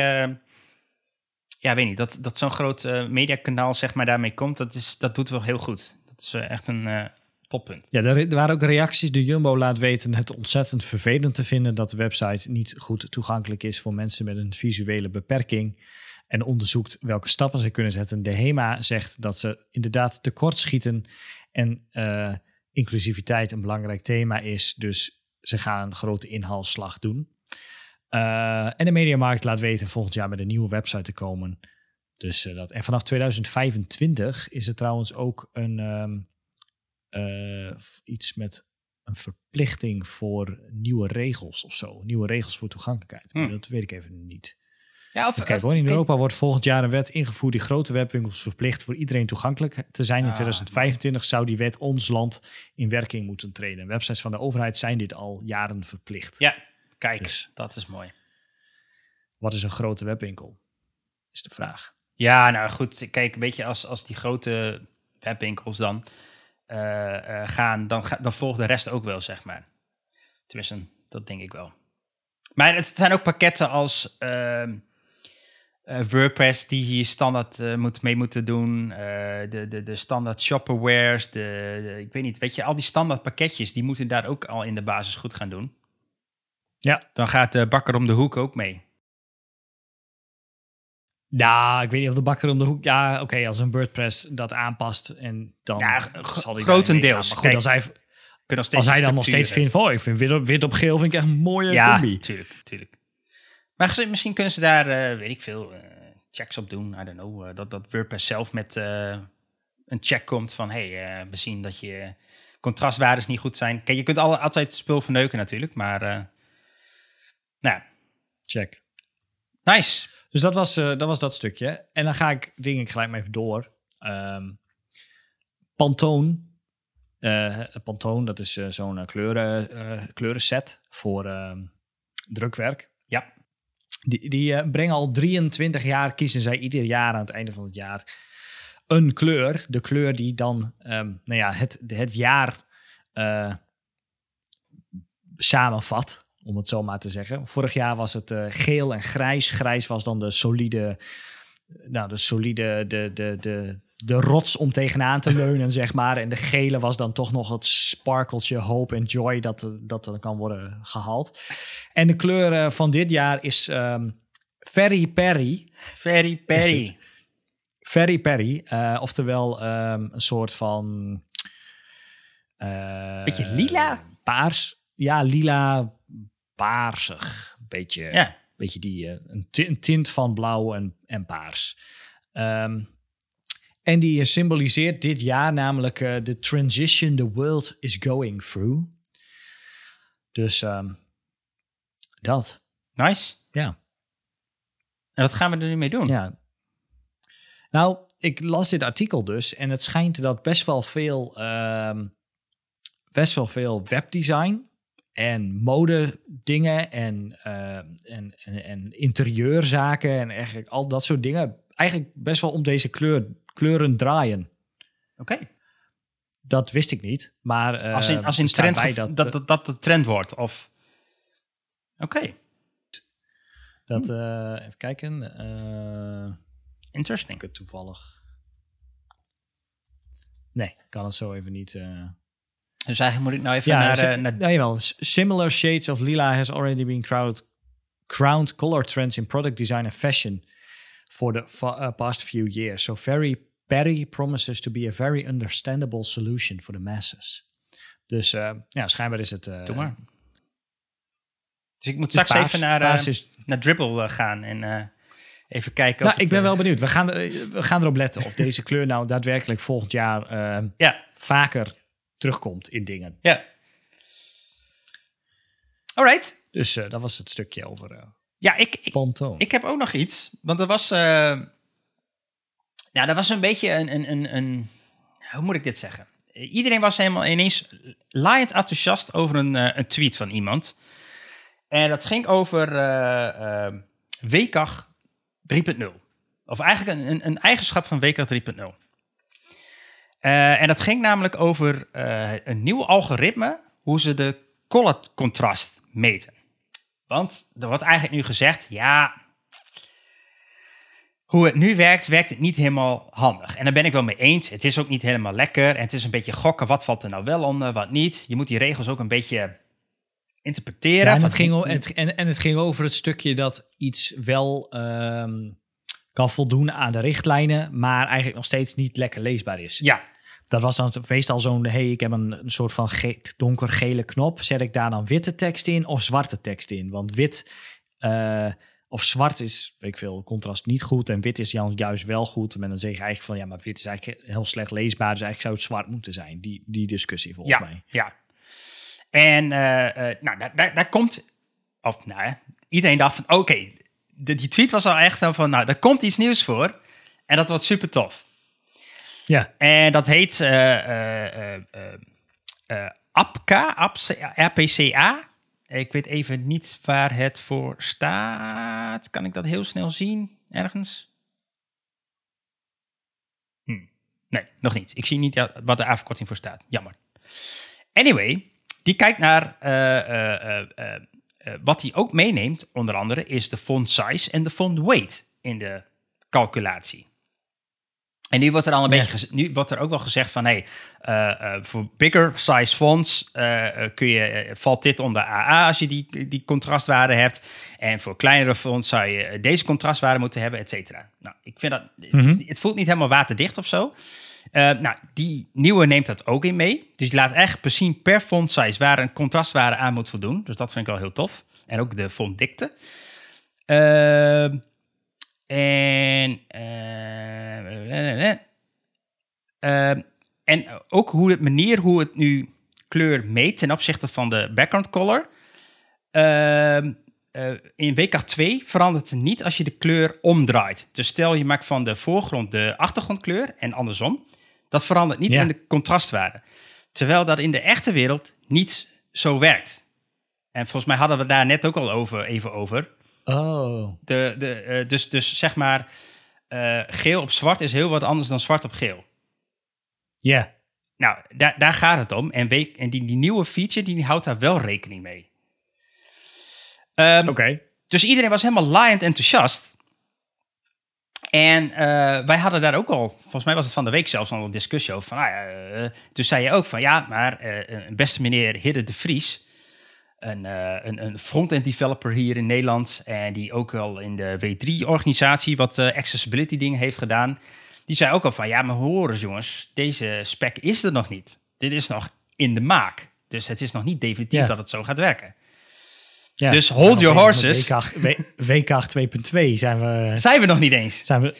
ja, weet niet, dat, dat zo'n groot mediakanaal zeg maar daarmee komt, dat, is, dat doet wel heel goed. Dat is echt een toppunt. Ja, er, er, waren ook reacties. De Jumbo laat weten het ontzettend vervelend te vinden dat de website niet goed toegankelijk is voor mensen met een visuele beperking. En onderzoekt welke stappen ze kunnen zetten. De HEMA zegt dat ze inderdaad tekortschieten en inclusiviteit een belangrijk thema is. Dus ze gaan een grote inhaalslag doen. Uh, en de Mediamarkt laat weten volgend jaar met een nieuwe website te komen. Dus uh, dat. En vanaf 2025 is er trouwens ook een um, uh, iets met een verplichting voor nieuwe regels of zo. Nieuwe regels voor toegankelijkheid. Hmm. Dat weet ik even niet. Ja, of, kijk, hoor, in Europa wordt volgend jaar een wet ingevoerd die grote webwinkels verplicht voor iedereen toegankelijk te zijn. In 2025 zou die wet ons land in werking moeten treden. Websites van de overheid zijn dit al jaren verplicht. Ja, kijk, dus, dat is mooi. Wat is een grote webwinkel? Is de vraag. Ja, nou goed, kijk, een beetje als, als die grote webwinkels dan uh, uh, gaan, dan, dan volgt de rest ook wel, zeg maar. Tenminste, dat denk ik wel. Maar het zijn ook pakketten als... Uh, uh, WordPress die hier standaard uh, moet, mee moeten doen. Uh, de, de, de standaard shopperwares. De, de, ik weet niet, weet je, al die standaard pakketjes, die moeten daar ook al in de basis goed gaan doen. Ja. Dan gaat de bakker om de hoek ook mee. Ja, ik weet niet of de bakker om de hoek... Ja, oké, okay, als een WordPress dat aanpast en dan ja, zal die grotendeels. Maar goed, als hij, als hij dan nog steeds vindt van... Oh, ik vind wit op, wit op geel vind ik echt een mooie ja, combi. Ja, tuurlijk, tuurlijk. Maar misschien kunnen ze daar, uh, weet ik veel, uh, checks op doen. I don't know. Uh, dat, dat WordPress zelf met een check komt van... hey, we zien dat je contrastwaardes niet goed zijn. Kijk, je kunt alle, altijd spul verneuken natuurlijk, maar... nou Check. Nice. Dus dat was, eh, dat was dat stukje. En dan ga ik, ding ik gelijk maar even door. Ehm Pantone. Eh, Pantone, dat is eh, zo'n eh, kleuren, eh, kleurenset voor ehm, drukwerk. Ja. Die, die eh, brengen al 23 jaar, kiezen zij ieder jaar aan het einde van het jaar een kleur. De kleur die dan ehm, nou ja, het, het jaar eh, samenvat, om het zo maar te zeggen. Vorig jaar was het eh, geel en grijs. Grijs was dan de solide, nou, de solide, de, de, de, de rots om tegenaan te leunen, zeg maar. En de gele was dan toch nog het sparkeltje, hope en joy dat, dat er kan worden gehaald. En de kleur eh, van dit jaar is ehm Ferry Perry. Is Perry. Ferry Perry, eh, oftewel ehm, een soort van... eh, Beetje lila? Paars. Ja, lila, paarsig. Beetje, Ja. beetje die, een, ti- een tint van blauw en, en paars. Ehm, en die eh, symboliseert dit jaar namelijk eh, de transition the world is going through. Dus ehm, dat, Nice. ja. En wat gaan we er nu mee doen? Ja. Nou, ik las dit artikel dus en het schijnt dat best wel veel, ehm, best wel veel webdesign en mode dingen en, ehm, en, en, en interieurzaken en eigenlijk al dat soort dingen eigenlijk best wel om deze kleur, kleuren draaien. Oké. Dat wist ik niet, maar eh, Als in, als in trend, dat, dat, dat, dat, de trend wordt. Of... Oké, dat eh, even kijken, eh, interesting. ik toevallig. Nee, ik kan het zo even niet. Dus eigenlijk moet ik nou even Ja, naar... eh, naar nou, jawel. Similar shades of lila has already been crowned, crowned color trends in product design and fashion for the fa- uh, past few years. So very Perry promises to be a very understandable solution for the masses. Dus eh, ja, schijnbaar is het. eh, Doe maar. Dus ik moet straks even naar, eh, naar Dribble gaan en even kijken nou, of ik ben wel benieuwd. We gaan, we gaan erop letten of deze kleur nou daadwerkelijk volgend jaar Ja, vaker terugkomt in dingen. ja. Alright. Dus dat was het stukje over Ja, ik, ik. Ik heb ook nog iets. Want er was. Ja, dat was een beetje een, een, een, een. Hoe moet ik dit zeggen? Iedereen was helemaal ineens laaiend enthousiast over een, eh, een tweet van iemand. En dat ging over eh WCAG 3.0. Of eigenlijk een, een, een eigenschap van WCAG 3.0. Eh, en dat ging namelijk over eh, een nieuw algoritme, hoe ze de color contrast meten. Want er wordt eigenlijk nu gezegd, ja, hoe het nu werkt, werkt het niet helemaal handig. En daar ben ik wel mee eens. Het is ook niet helemaal lekker. En het is een beetje gokken, wat valt er nou wel onder, wat niet. Je moet die regels ook een beetje interpreteren. Ja, en, het ging, het, en, en het ging over het stukje dat iets wel ehm, kan voldoen aan de richtlijnen, maar eigenlijk nog steeds niet lekker leesbaar is. Ja, Dat was dan meestal zo'n, hey, ik heb een, een soort van ge- donkergele knop. Zet ik daar dan witte tekst in of zwarte tekst in? Want wit eh, of zwart is, weet ik veel, contrast niet goed. En wit is ju- juist wel goed. En dan zeg je eigenlijk van, ja, maar wit is eigenlijk heel slecht leesbaar. Dus eigenlijk zou het zwart moeten zijn. Die, die discussie volgens ja, mij. ja. En eh, eh, nou, daar, daar, daar komt, of nou, iedereen dacht van, oké, die tweet was al echt zo van, nou, er komt iets nieuws voor. En dat wordt super tof. Ja, En dat heet eh, APCA, APCA. Ik weet even niet waar het voor staat. Kan ik dat heel snel zien ergens? Hm. Nee, nog niet. Ik zie niet wat de afkorting voor staat. Jammer. Anyway, die kijkt naar eh, eh, eh, wat hij ook meeneemt, onder andere, is de font size en de font weight in de calculatie. En nu wordt er al een Ja. beetje nu wordt er ook wel gezegd van hey, eh, eh, voor bigger size fonts eh, kun je, valt dit onder AA als je die, die contrastwaarde hebt. En voor kleinere fonts zou je deze contrastwaarde moeten hebben, et cetera. Nou, ik vind dat, Mhm. het, het voelt niet helemaal waterdicht of zo. Nou, die nieuwe neemt dat ook in mee. Dus die laat echt precies per font size waar een contrastwaarde aan moet voldoen. Dus dat vind ik wel heel tof. En ook de fontdikte. Ehm en, eh, ehm, en ook hoe het manier hoe het nu kleur meet ten opzichte van de background color. Ehm, eh, in weekkracht 2 verandert het niet als je de kleur omdraait. Dus stel je maakt van de voorgrond de achtergrondkleur en andersom. Dat verandert niet Ja. in de contrastwaarde. Terwijl dat in de echte wereld niet zo werkt. En volgens mij hadden we daar net ook al over, even over. Oh. De, de, eh, dus, dus zeg maar, eh, geel op zwart is heel wat anders dan zwart op geel. Ja. Nou, daar, daar gaat het om. En, week, en die, die nieuwe feature, die houdt daar wel rekening mee. Ehm, Oké. Dus iedereen was helemaal laaiend enthousiast. En eh, wij hadden daar ook al, volgens mij was het van de week zelfs al een discussie over. Van, ah, toen zei je ook van, ja, maar een beste meneer Hidde de Vries, een, eh, een, een front-end developer hier in Nederland, en die ook al in de W3-organisatie wat eh, accessibility dingen heeft gedaan, die zei ook al van, ja, maar hoor eens jongens, deze spec is er nog niet. Dit is nog in de maak. Dus het is nog niet definitief Ja. dat het zo gaat werken. Ja. Dus hold your horses. WK 2.2 zijn we... Zijn we nog niet eens. Zijn we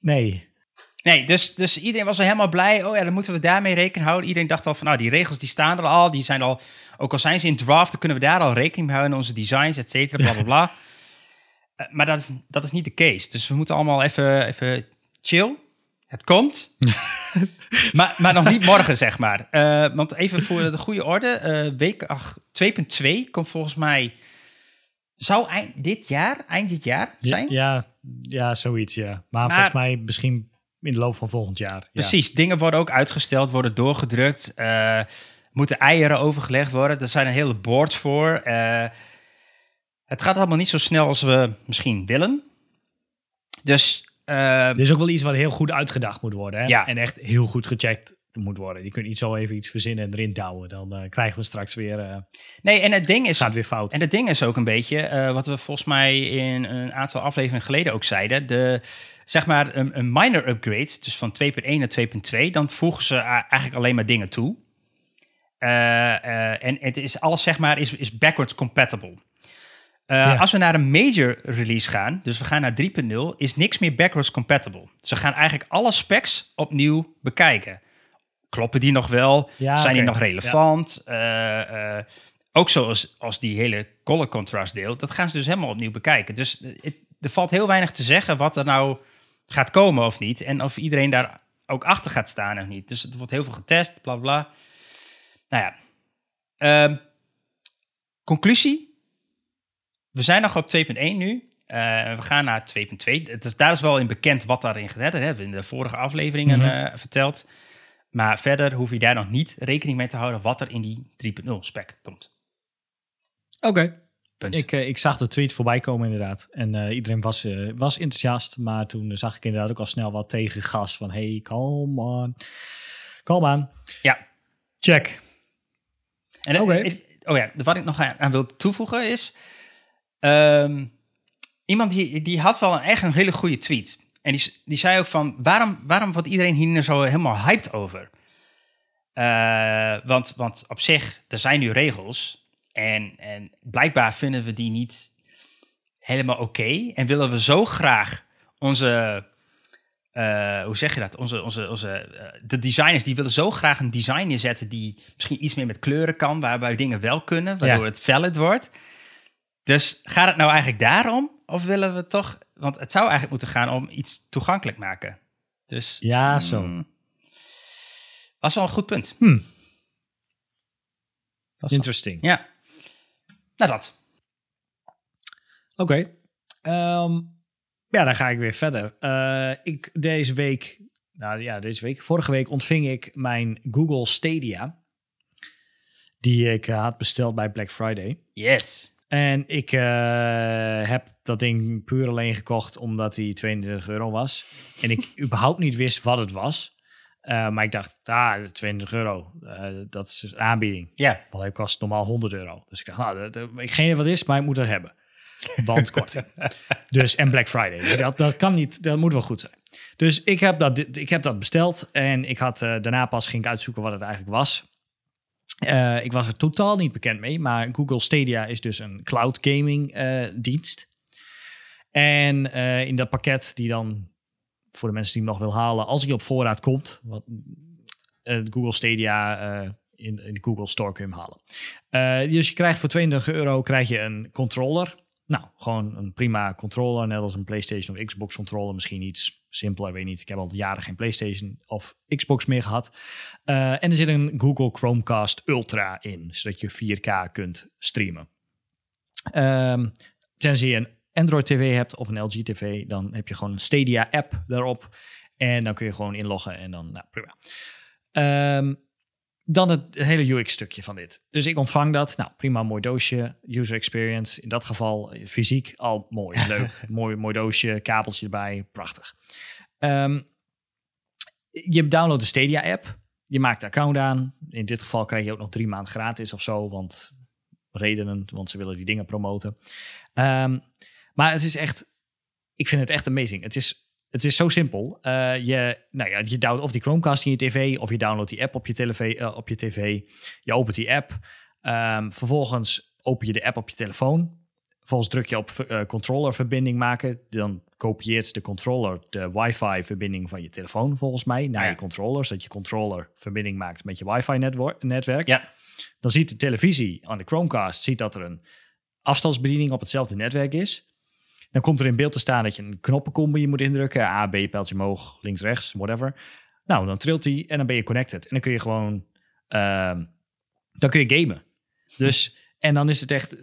nee. Nee, dus, dus iedereen was al helemaal blij. Oh ja, dan moeten we daarmee rekening houden. Iedereen dacht al van, nou, die regels die staan er al. Die zijn al, ook al zijn ze in draft, dan kunnen we daar al rekening mee houden. in Onze designs, et cetera, bla, bla, bla. Eh, maar dat is, dat is niet de case. Dus we moeten allemaal even, even chill. Het komt. maar, maar nog niet morgen, zeg maar. Eh, want even voor de goede orde. eh week ach, 2.2 komt volgens mij... Zou eind dit jaar, eind dit jaar zijn? Ja, ja, zoiets, ja. Maar, Maar- volgens mij misschien in de loop van volgend jaar. Ja. Precies, dingen worden ook uitgesteld, worden doorgedrukt. eh, moeten eieren overgelegd worden. Er zijn een hele boards voor. eh, het gaat allemaal niet zo snel als we misschien willen. Dus eh, Er is ook wel iets wat heel goed uitgedacht moet worden. Hè? Ja. En echt heel goed gecheckt moet worden. Je kunt niet zo even iets verzinnen en erin douwen. Dan eh, krijgen we straks weer... eh nee, en het ding is, gaat weer fout. En het ding is ook een beetje, eh, wat we volgens mij in een aantal afleveringen geleden ook zeiden, de, zeg maar een, een minor upgrade, dus van 2.1 naar 2.2, dan voegen ze eigenlijk alleen maar dingen toe. En het is alles, zeg maar, is, is backwards compatible. Ja. Als we naar een major release gaan, dus we gaan naar 3.0, is niks meer backwards compatible. Ze gaan eigenlijk alle specs opnieuw bekijken. Kloppen die nog wel? Ja, Zijn die nog relevant? Eh, eh, ook zoals als die hele color contrast deel, dat gaan ze dus helemaal opnieuw bekijken. Dus eh, het- er valt heel weinig te zeggen wat er nou gaat komen of niet. En of iedereen daar ook achter gaat staan of niet. Dus het wordt heel veel getest, bla bla. Nou ja. Ehm, conclusie. We zijn nog op 2.1 nu. We gaan naar 2.2. Het is, daar is wel in bekend wat daarin. Dat hebben we in de vorige afleveringen Mhm. verteld. Maar verder hoef je daar nog niet rekening mee te houden wat er in die 3.0 spec komt. Oké. Ik, eh, ik zag de tweet voorbij komen inderdaad. En eh, iedereen was, eh, was enthousiast. Maar toen zag ik inderdaad ook al snel wat tegengas. Van hey, come on. Kom aan. Ja. Check. En, Oké. oh ja, wat ik nog aan, aan wil toevoegen is... ehm, iemand die, die had wel een, echt een hele goede tweet. En die, die zei ook van, waarom, waarom wordt iedereen hier zo helemaal hyped over? Eh, want, want op zich, er zijn nu regels. En, en blijkbaar vinden we die niet helemaal oké. en willen we zo graag onze... eh, hoe zeg je dat? Onze, onze, onze, eh, de designers die willen zo graag een design neerzetten die misschien iets meer met kleuren kan, waarbij dingen wel kunnen, waardoor Ja. het valid wordt. Dus gaat het nou eigenlijk daarom? Of willen we toch, want het zou eigenlijk moeten gaan om iets toegankelijk maken. Dus Ja, zo. mm, was wel een goed punt. Hmm. Wel- Interesting. ja. Nou dat. Oké. Ehm, ja, dan ga ik weer verder. Eh, ik deze week, nou ja, deze week, vorige week ontving ik mijn Google Stadia. Die ik eh, had besteld bij Black Friday. Yes. En ik eh, heb dat ding puur alleen gekocht omdat hij 22 euro was. En ik überhaupt niet wist wat het was. Eh, maar ik dacht, ah, 22 euro, eh, dat is een aanbieding. Ja. Want hij kost normaal 100 euro. Dus ik dacht, nou, dat, dat- ik geen idee wat het is, maar ik moet dat hebben. Want korting. dus, en Black Friday. Dus dat, dat kan niet, dat moet wel goed zijn. Dus ik heb dat, ik heb dat besteld. En ik had, daarna pas ging ik uitzoeken wat het eigenlijk was. Eh, ik was er totaal niet bekend mee. Maar Google Stadia is dus een cloud gaming eh, dienst. En eh, in dat pakket die dan, voor de mensen die hem nog wil halen, als hij op voorraad komt, wat, Google Stadia in, in de Google Store kun je hem halen. Dus je krijgt voor 22 euro krijg je een controller nou, gewoon een prima controller, net als een PlayStation of Xbox controller. Misschien iets simpeler, weet niet. Ik heb al jaren geen PlayStation of Xbox meer gehad. Uh, en er zit een Google Chromecast Ultra in, zodat je 4K kunt streamen. Um, tenzij je een Android TV hebt of een LG TV, dan heb je gewoon een Stadia app daarop. En dan kun je gewoon inloggen en dan, nou prima. Um, dan het hele UX-stukje van dit. Dus ik ontvang dat. Nou, prima, mooi doosje. User experience. In dat geval fysiek al mooi. Leuk. mooi, mooi doosje. Kabeltje erbij. Prachtig. Um, je downloadt de Stadia-app. Je maakt een account aan. In dit geval krijg je ook nog drie maanden gratis of zo. Want redenen, want ze willen die dingen promoten. Um, maar het is echt... Ik vind het echt amazing. Het is het is zo simpel. Uh, je, nou ja, je downloadt of die Chromecast in je tv, of je downloadt die app op je, tv, uh, op je tv. Je opent die app. Um, vervolgens open je de app op je telefoon. Vervolgens druk je op uh, controllerverbinding maken. Dan kopieert de controller de wifi-verbinding van je telefoon, volgens mij, naar ja. je controller. Zodat je controller verbinding maakt met je wifi-netwerk. Ja. Dan ziet de televisie aan de Chromecast ziet dat er een afstandsbediening op hetzelfde netwerk is. Dan komt er in beeld te staan dat je een knoppencombi moet indrukken. A, B, pijltje omhoog, links, rechts, whatever. Nou, dan trilt hij en dan ben je connected. En dan kun je gewoon, uh, dan kun je gamen. Dus, en dan is het echt,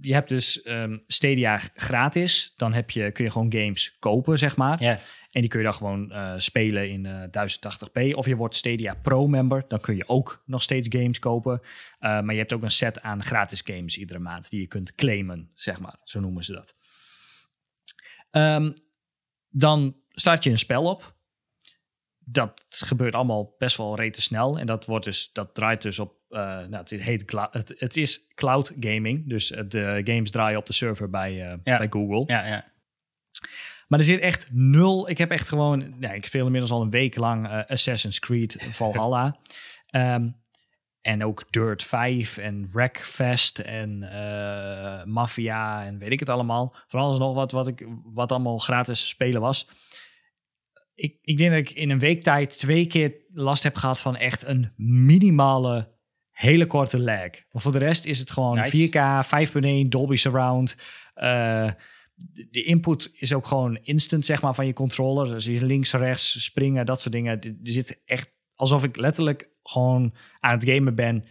je hebt dus um, Stadia gratis. Dan heb je, kun je gewoon games kopen, zeg maar. Yeah. En die kun je dan gewoon uh, spelen in uh, 1080p. Of je wordt Stadia Pro-member. Dan kun je ook nog steeds games kopen. Uh, maar je hebt ook een set aan gratis games iedere maand die je kunt claimen, zeg maar. Zo noemen ze dat. Um, dan start je een spel op. Dat gebeurt allemaal best wel rete snel. En dat, wordt dus, dat draait dus op. Uh, nou, het, heet, het, het, is cloud gaming. Dus de games draaien op de server bij, uh, ja. bij Google. Ja, ja. Maar er zit echt nul. Ik heb echt gewoon. Ja, ik speel inmiddels al een week lang uh, Assassin's Creed Valhalla. um, En ook Dirt 5 en Wreckfest en uh, Mafia en weet ik het allemaal. Van alles nog wat, wat, ik, wat allemaal gratis spelen was. Ik, ik denk dat ik in een week tijd twee keer last heb gehad van echt een minimale, hele korte lag. Maar voor de rest is het gewoon nice. 4K, 5.1, Dolby Surround. Uh, de input is ook gewoon instant, zeg maar, van je controller. Dus je links, rechts, springen, dat soort dingen. Er zit echt alsof ik letterlijk gewoon aan het gamen ben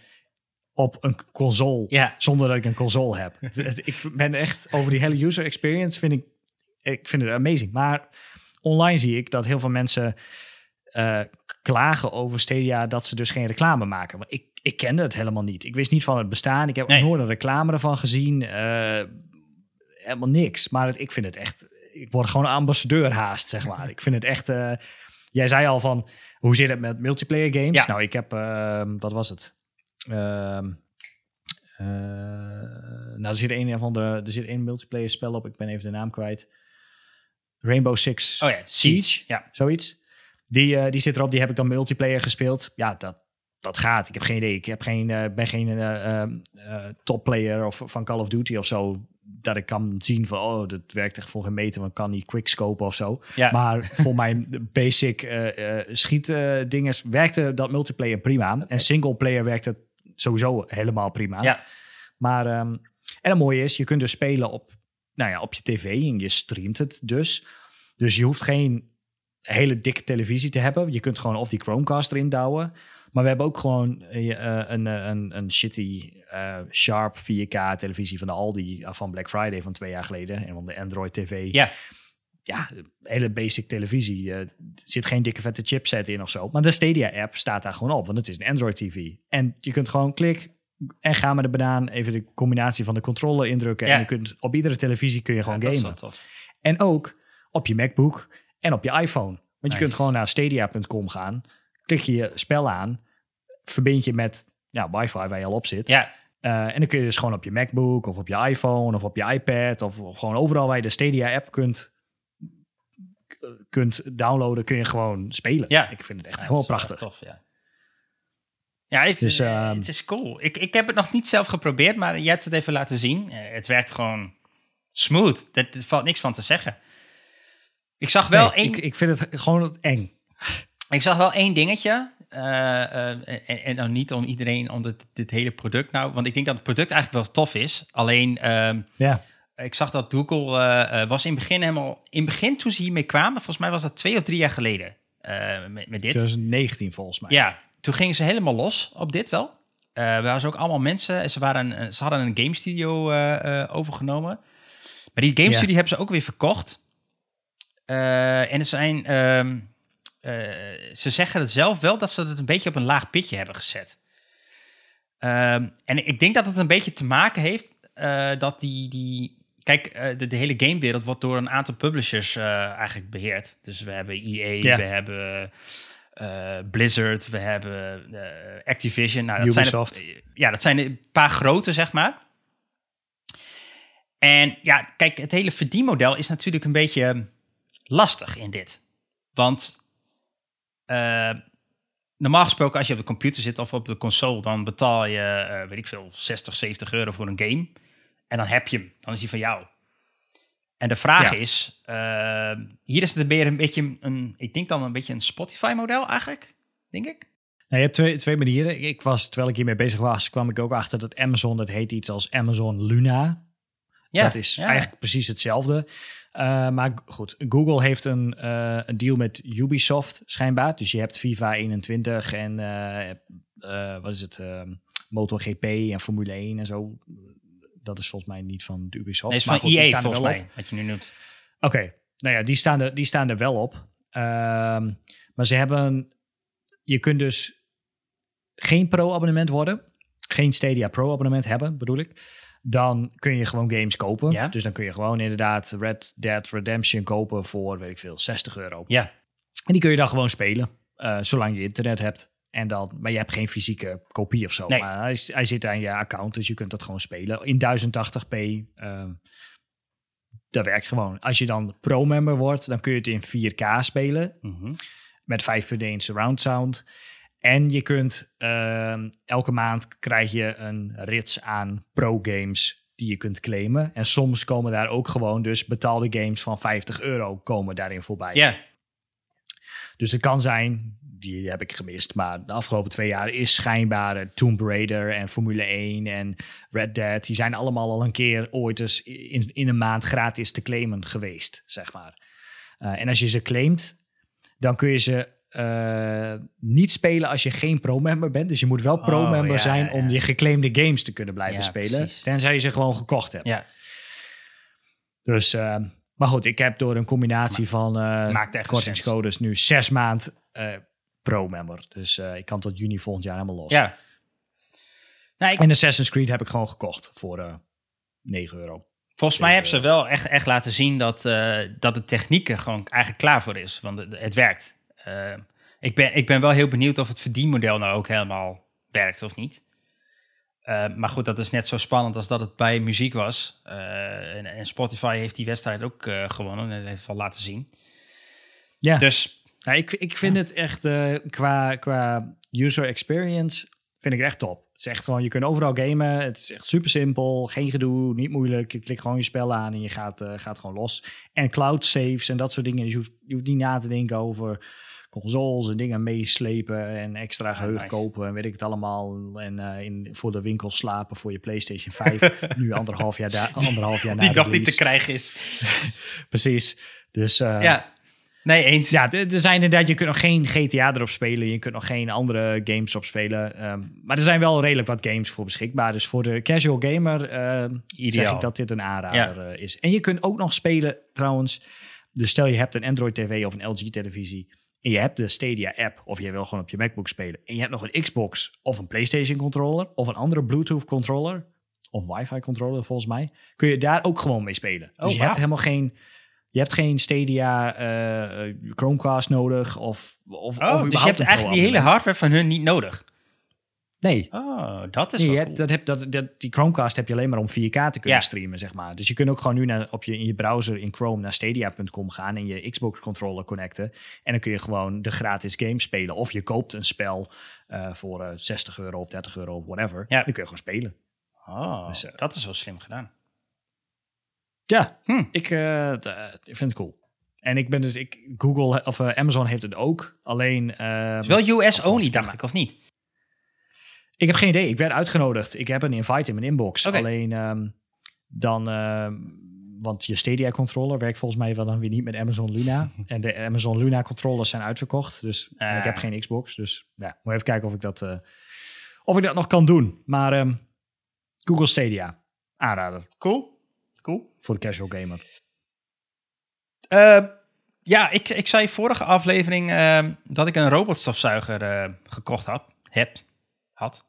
op een console. Ja. Zonder dat ik een console heb. ik ben echt over die hele user experience vind ik, ik vind het amazing. Maar online zie ik dat heel veel mensen uh, klagen over Stadia dat ze dus geen reclame maken. Maar ik, ik kende het helemaal niet. Ik wist niet van het bestaan. Ik heb nee. nooit een reclame ervan gezien. Uh, helemaal niks. Maar het, ik vind het echt. Ik word gewoon ambassadeur haast, zeg maar. ik vind het echt. Uh, jij zei al van hoe zit het met multiplayer games? Ja. Nou, ik heb, uh, wat was het? Uh, uh, nou, er zit een van de, er zit één multiplayer spel op. Ik ben even de naam kwijt. Rainbow Six oh ja, Siege, Siege. Ja. zoiets. Die, uh, die zit erop, die heb ik dan multiplayer gespeeld. Ja, dat, dat gaat. Ik heb geen idee. Ik heb geen, uh, ben geen uh, topplayer of van Call of Duty of zo dat ik kan zien van, oh, dat werkt echt voor geen meter, want kan niet quickscopen of zo. Ja. Maar voor mijn basic uh, uh, schietdingen uh, werkte dat multiplayer prima. Okay. En singleplayer werkte sowieso helemaal prima. Ja. Maar, um, en het mooie is, je kunt dus spelen op, nou ja, op je tv en je streamt het dus. Dus je hoeft geen hele dikke televisie te hebben. Je kunt gewoon of die Chromecast erin douwen. Maar we hebben ook gewoon uh, een, een, een shitty uh, Sharp 4K televisie van de Aldi van Black Friday van twee jaar geleden. En van de Android TV. Ja. Ja, hele basic televisie. Er zit geen dikke vette chipset in of zo. Maar de Stadia app staat daar gewoon op, want het is een Android TV. En je kunt gewoon klik en ga met de banaan even de combinatie van de controller indrukken. Ja. En je kunt op iedere televisie kun je gewoon ja, gamen. En ook op je MacBook en op je iPhone. Want nice. je kunt gewoon naar stadia.com gaan klik je je spel aan, verbind je met ja, wifi waar je al op zit. Ja. Uh, en dan kun je dus gewoon op je MacBook of op je iPhone of op je iPad of gewoon overal waar je de Stadia app kunt, kunt downloaden, kun je gewoon spelen. Ja. Ik vind het echt ja, helemaal prachtig. Tof, ja. Ja, het, dus, uh, het is cool. Ik, ik heb het nog niet zelf geprobeerd, maar jij hebt het even laten zien. Uh, het werkt gewoon smooth. Er valt niks van te zeggen. Ik zag wel nee, één... Ik, ik vind het gewoon eng. Ik zag wel één dingetje. Uh, uh, en, en dan niet om iedereen, om dit, dit, hele product nou. Want ik denk dat het product eigenlijk wel tof is. Alleen, uh, ja. ik zag dat Google eh, eh, was in het begin helemaal... In het begin toen ze hiermee kwamen, volgens mij was dat twee of drie jaar geleden eh, met, met dit. 2019 volgens mij. Ja, toen gingen ze helemaal los op dit wel. Eh er waren ook allemaal mensen. en Ze, waren ze hadden een game studio eh, eh, overgenomen. Maar die game studio hebben ze ook weer verkocht. Eh, en er zijn, ehm, eh, ze zeggen het zelf wel dat ze het een beetje op een laag pitje hebben gezet. Ehm, en ik denk dat het een beetje te maken heeft eh, dat die, die kijk, eh, de, de hele gamewereld wordt door een aantal publishers eigenlijk beheerd. Dus we hebben EA, Ja. we hebben Blizzard, we hebben Activision. Nou, dat Ubisoft. Zijn er, ja, dat zijn een paar grote, zeg maar. En ja, kijk, het hele verdienmodel is natuurlijk een beetje lastig in dit. Want eh, normaal gesproken, als je op de computer zit of op de console, dan betaal je, eh, weet ik veel, 60, 70 euro voor een game. En dan heb je hem. Dan is hij van jou. En de vraag Ja. is, eh, hier is het meer een beetje een, ik denk dan een beetje een Spotify-model eigenlijk, denk ik. Nou, je hebt twee, twee manieren. Ik was, terwijl ik hiermee bezig was, kwam ik ook achter dat Amazon, dat heet iets als Amazon Luna. Ja, dat is ja. eigenlijk precies hetzelfde. Uh, maar goed, Google heeft een, uh, een deal met Ubisoft schijnbaar. Dus je hebt FIFA 21 en uh, uh, wat is het, MotoGP en Formule 1 en zo. Dat is volgens mij niet van Ubisoft. Nee, is maar van goed, die EA staan er volgens wel mij, wat je nu noemt. Oké, okay. nou ja, die staan er, die staan er wel op. Ehm, maar ze hebben, je kunt dus geen pro-abonnement worden. Geen Stadia Pro-abonnement hebben, bedoel ik dan kun je gewoon games kopen. Ja. Dus dan kun je gewoon inderdaad Red Dead Redemption kopen voor, weet ik veel, 60 euro. Ja. En die kun je dan gewoon spelen, uh, zolang je internet hebt. En dan, maar je hebt geen fysieke kopie of zo. Nee. Maar hij, hij, zit aan je account, dus je kunt dat gewoon spelen. In 1080p, uh, dat werkt gewoon. Als je dan pro-member wordt, dan kun je het in 4K spelen. Mm -hmm. Met 5.1 surround sound. En je kunt uh, elke maand krijg je een rits aan pro-games die je kunt claimen. En soms komen daar ook gewoon dus betaalde games van 50 euro komen daarin voorbij. Ja. Yeah. Dus het kan zijn, die heb ik gemist, maar de afgelopen twee jaar is schijnbaar Tomb Raider en Formule 1 en Red Dead. Die zijn allemaal al een keer ooit eens in, in een maand gratis te claimen geweest, zeg maar. Uh, en als je ze claimt, dan kun je ze uh, niet spelen als je geen pro-member bent. Dus je moet wel pro-member oh, ja, zijn ja. om je geclaimde games te kunnen blijven spelen. precies. Tenzij je ze gewoon gekocht hebt. Ja. Dus, uh, maar goed, ik heb door een combinatie van uh, echt kortingscodes nu zes maand pro-member. Dus ik kan tot juni volgend jaar helemaal los. Ja. Ik... En Assassin's Creed heb ik gewoon gekocht voor 9 euro. Volgens mij hebben ze wel echt, echt laten zien dat, dat de techniek er gewoon eigenlijk klaar voor is. Want het, het werkt. Uh, ik, ben, ik ben wel heel benieuwd of het verdienmodel nou ook helemaal werkt of niet. Uh, maar goed, dat is net zo spannend als dat het bij muziek was. Uh, en, en, Spotify heeft die wedstrijd ook gewonnen en heeft wel laten zien. Ja, dus nou, ik, ik vind het echt qua, qua user experience vind ik het echt top. Het is echt gewoon, je kunt overal gamen. Het is echt super simpel, geen gedoe, niet moeilijk. Je klikt gewoon je spel aan en je gaat, gaat gewoon los. En cloud saves en dat soort dingen. Dus je hoeft, je hoeft niet na te denken over consoles en dingen meeslepen en extra geheugen nice. kopen en weet ik het allemaal. En uh, in, voor de winkel slapen voor je PlayStation 5. nu anderhalf jaar, da- anderhalf jaar na Die de nog niet te krijgen is. Precies. Dus uh, Ja, nee, eens. ja, er zijn inderdaad, je kunt nog geen GTA erop spelen. Je kunt nog geen andere games op spelen. Um, maar er zijn wel redelijk wat games voor beschikbaar. Dus voor de casual gamer uh, zeg ik dat dit een aanrader uh, is. En je kunt ook nog spelen trouwens. Dus stel je hebt een Android TV of een LG televisie. En je hebt de Stadia app of je wil gewoon op je MacBook spelen. En je hebt nog een Xbox of een PlayStation controller. Of een andere Bluetooth controller. Of wifi controller volgens mij. Kun je daar ook gewoon mee spelen. Dus Oh, je wauw. hebt helemaal geen... Je hebt geen Stadia uh, Chromecast nodig of, of, Oh, of dus je hebt eigenlijk die hele hardware van hun niet nodig. Nee. Oh, dat is Nee, wel cool. hebt, dat heb, dat, dat, die Chromecast heb je alleen maar om 4K te kunnen Ja. streamen, zeg maar. Dus je kunt ook gewoon nu naar, op je, in je browser in Chrome naar stadia.com gaan en je Xbox controller connecten. En dan kun je gewoon de gratis game spelen. Of je koopt een spel eh, voor eh, 60 euro of 30 euro of whatever. Ja. Dan kun je gewoon spelen. Oh, Dus, eh, dat is wel slim gedaan. Ja, Hm. ik, eh, eh, vind het cool. En ik ben dus, ik, Google of eh, Amazon heeft het ook. Alleen. eh, is wel US althans, only, ik dacht ik, of niet? Ik heb geen idee. Ik werd uitgenodigd. Ik heb een invite in mijn inbox. Alleen ehm, dan ehm, want je Stadia controller werkt volgens mij wel dan weer niet met Amazon Luna. en de Amazon Luna controllers zijn uitverkocht. Dus en ik heb Ah. geen Xbox. Dus ja, moet even kijken of ik dat, eh, of ik dat nog kan doen. Maar ehm, Google Stadia, aanrader Cool. Cool. voor de casual gamer. Eh, ja, ik, ik zei vorige aflevering eh, dat ik een robotstofzuiger eh, gekocht had. Heb. Had.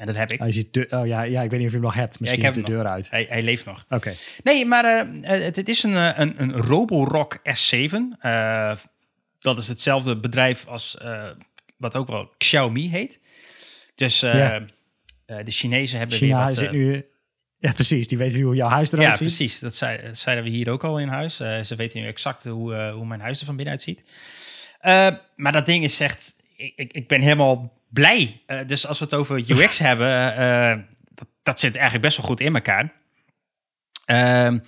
En dat heb ik. Je ziet de, oh ja, ja, ik weet niet of je hem nog hebt. Misschien heb de deur uit. Hij, hij leeft nog. Oké. Nee, maar eh, eh, het, het is een, eh, een, een Roborock S7. Eh, dat is hetzelfde bedrijf als wat ook wel Xiaomi heet. Dus Ja. de Chinezen hebben China weer wat... zit nu... Ja, precies. Die weten hoe jouw huis eruit ja, ziet. precies. Dat, zei, dat zeiden we hier ook al in huis. Ze weten nu exact hoe, hoe mijn huis er van binnenuit ziet. Maar dat ding is echt... Ik, ik, ik ben helemaal blij. Eh, dus als we het over UX hebben... eh, dat, dat zit eigenlijk best wel goed in elkaar. Ehm,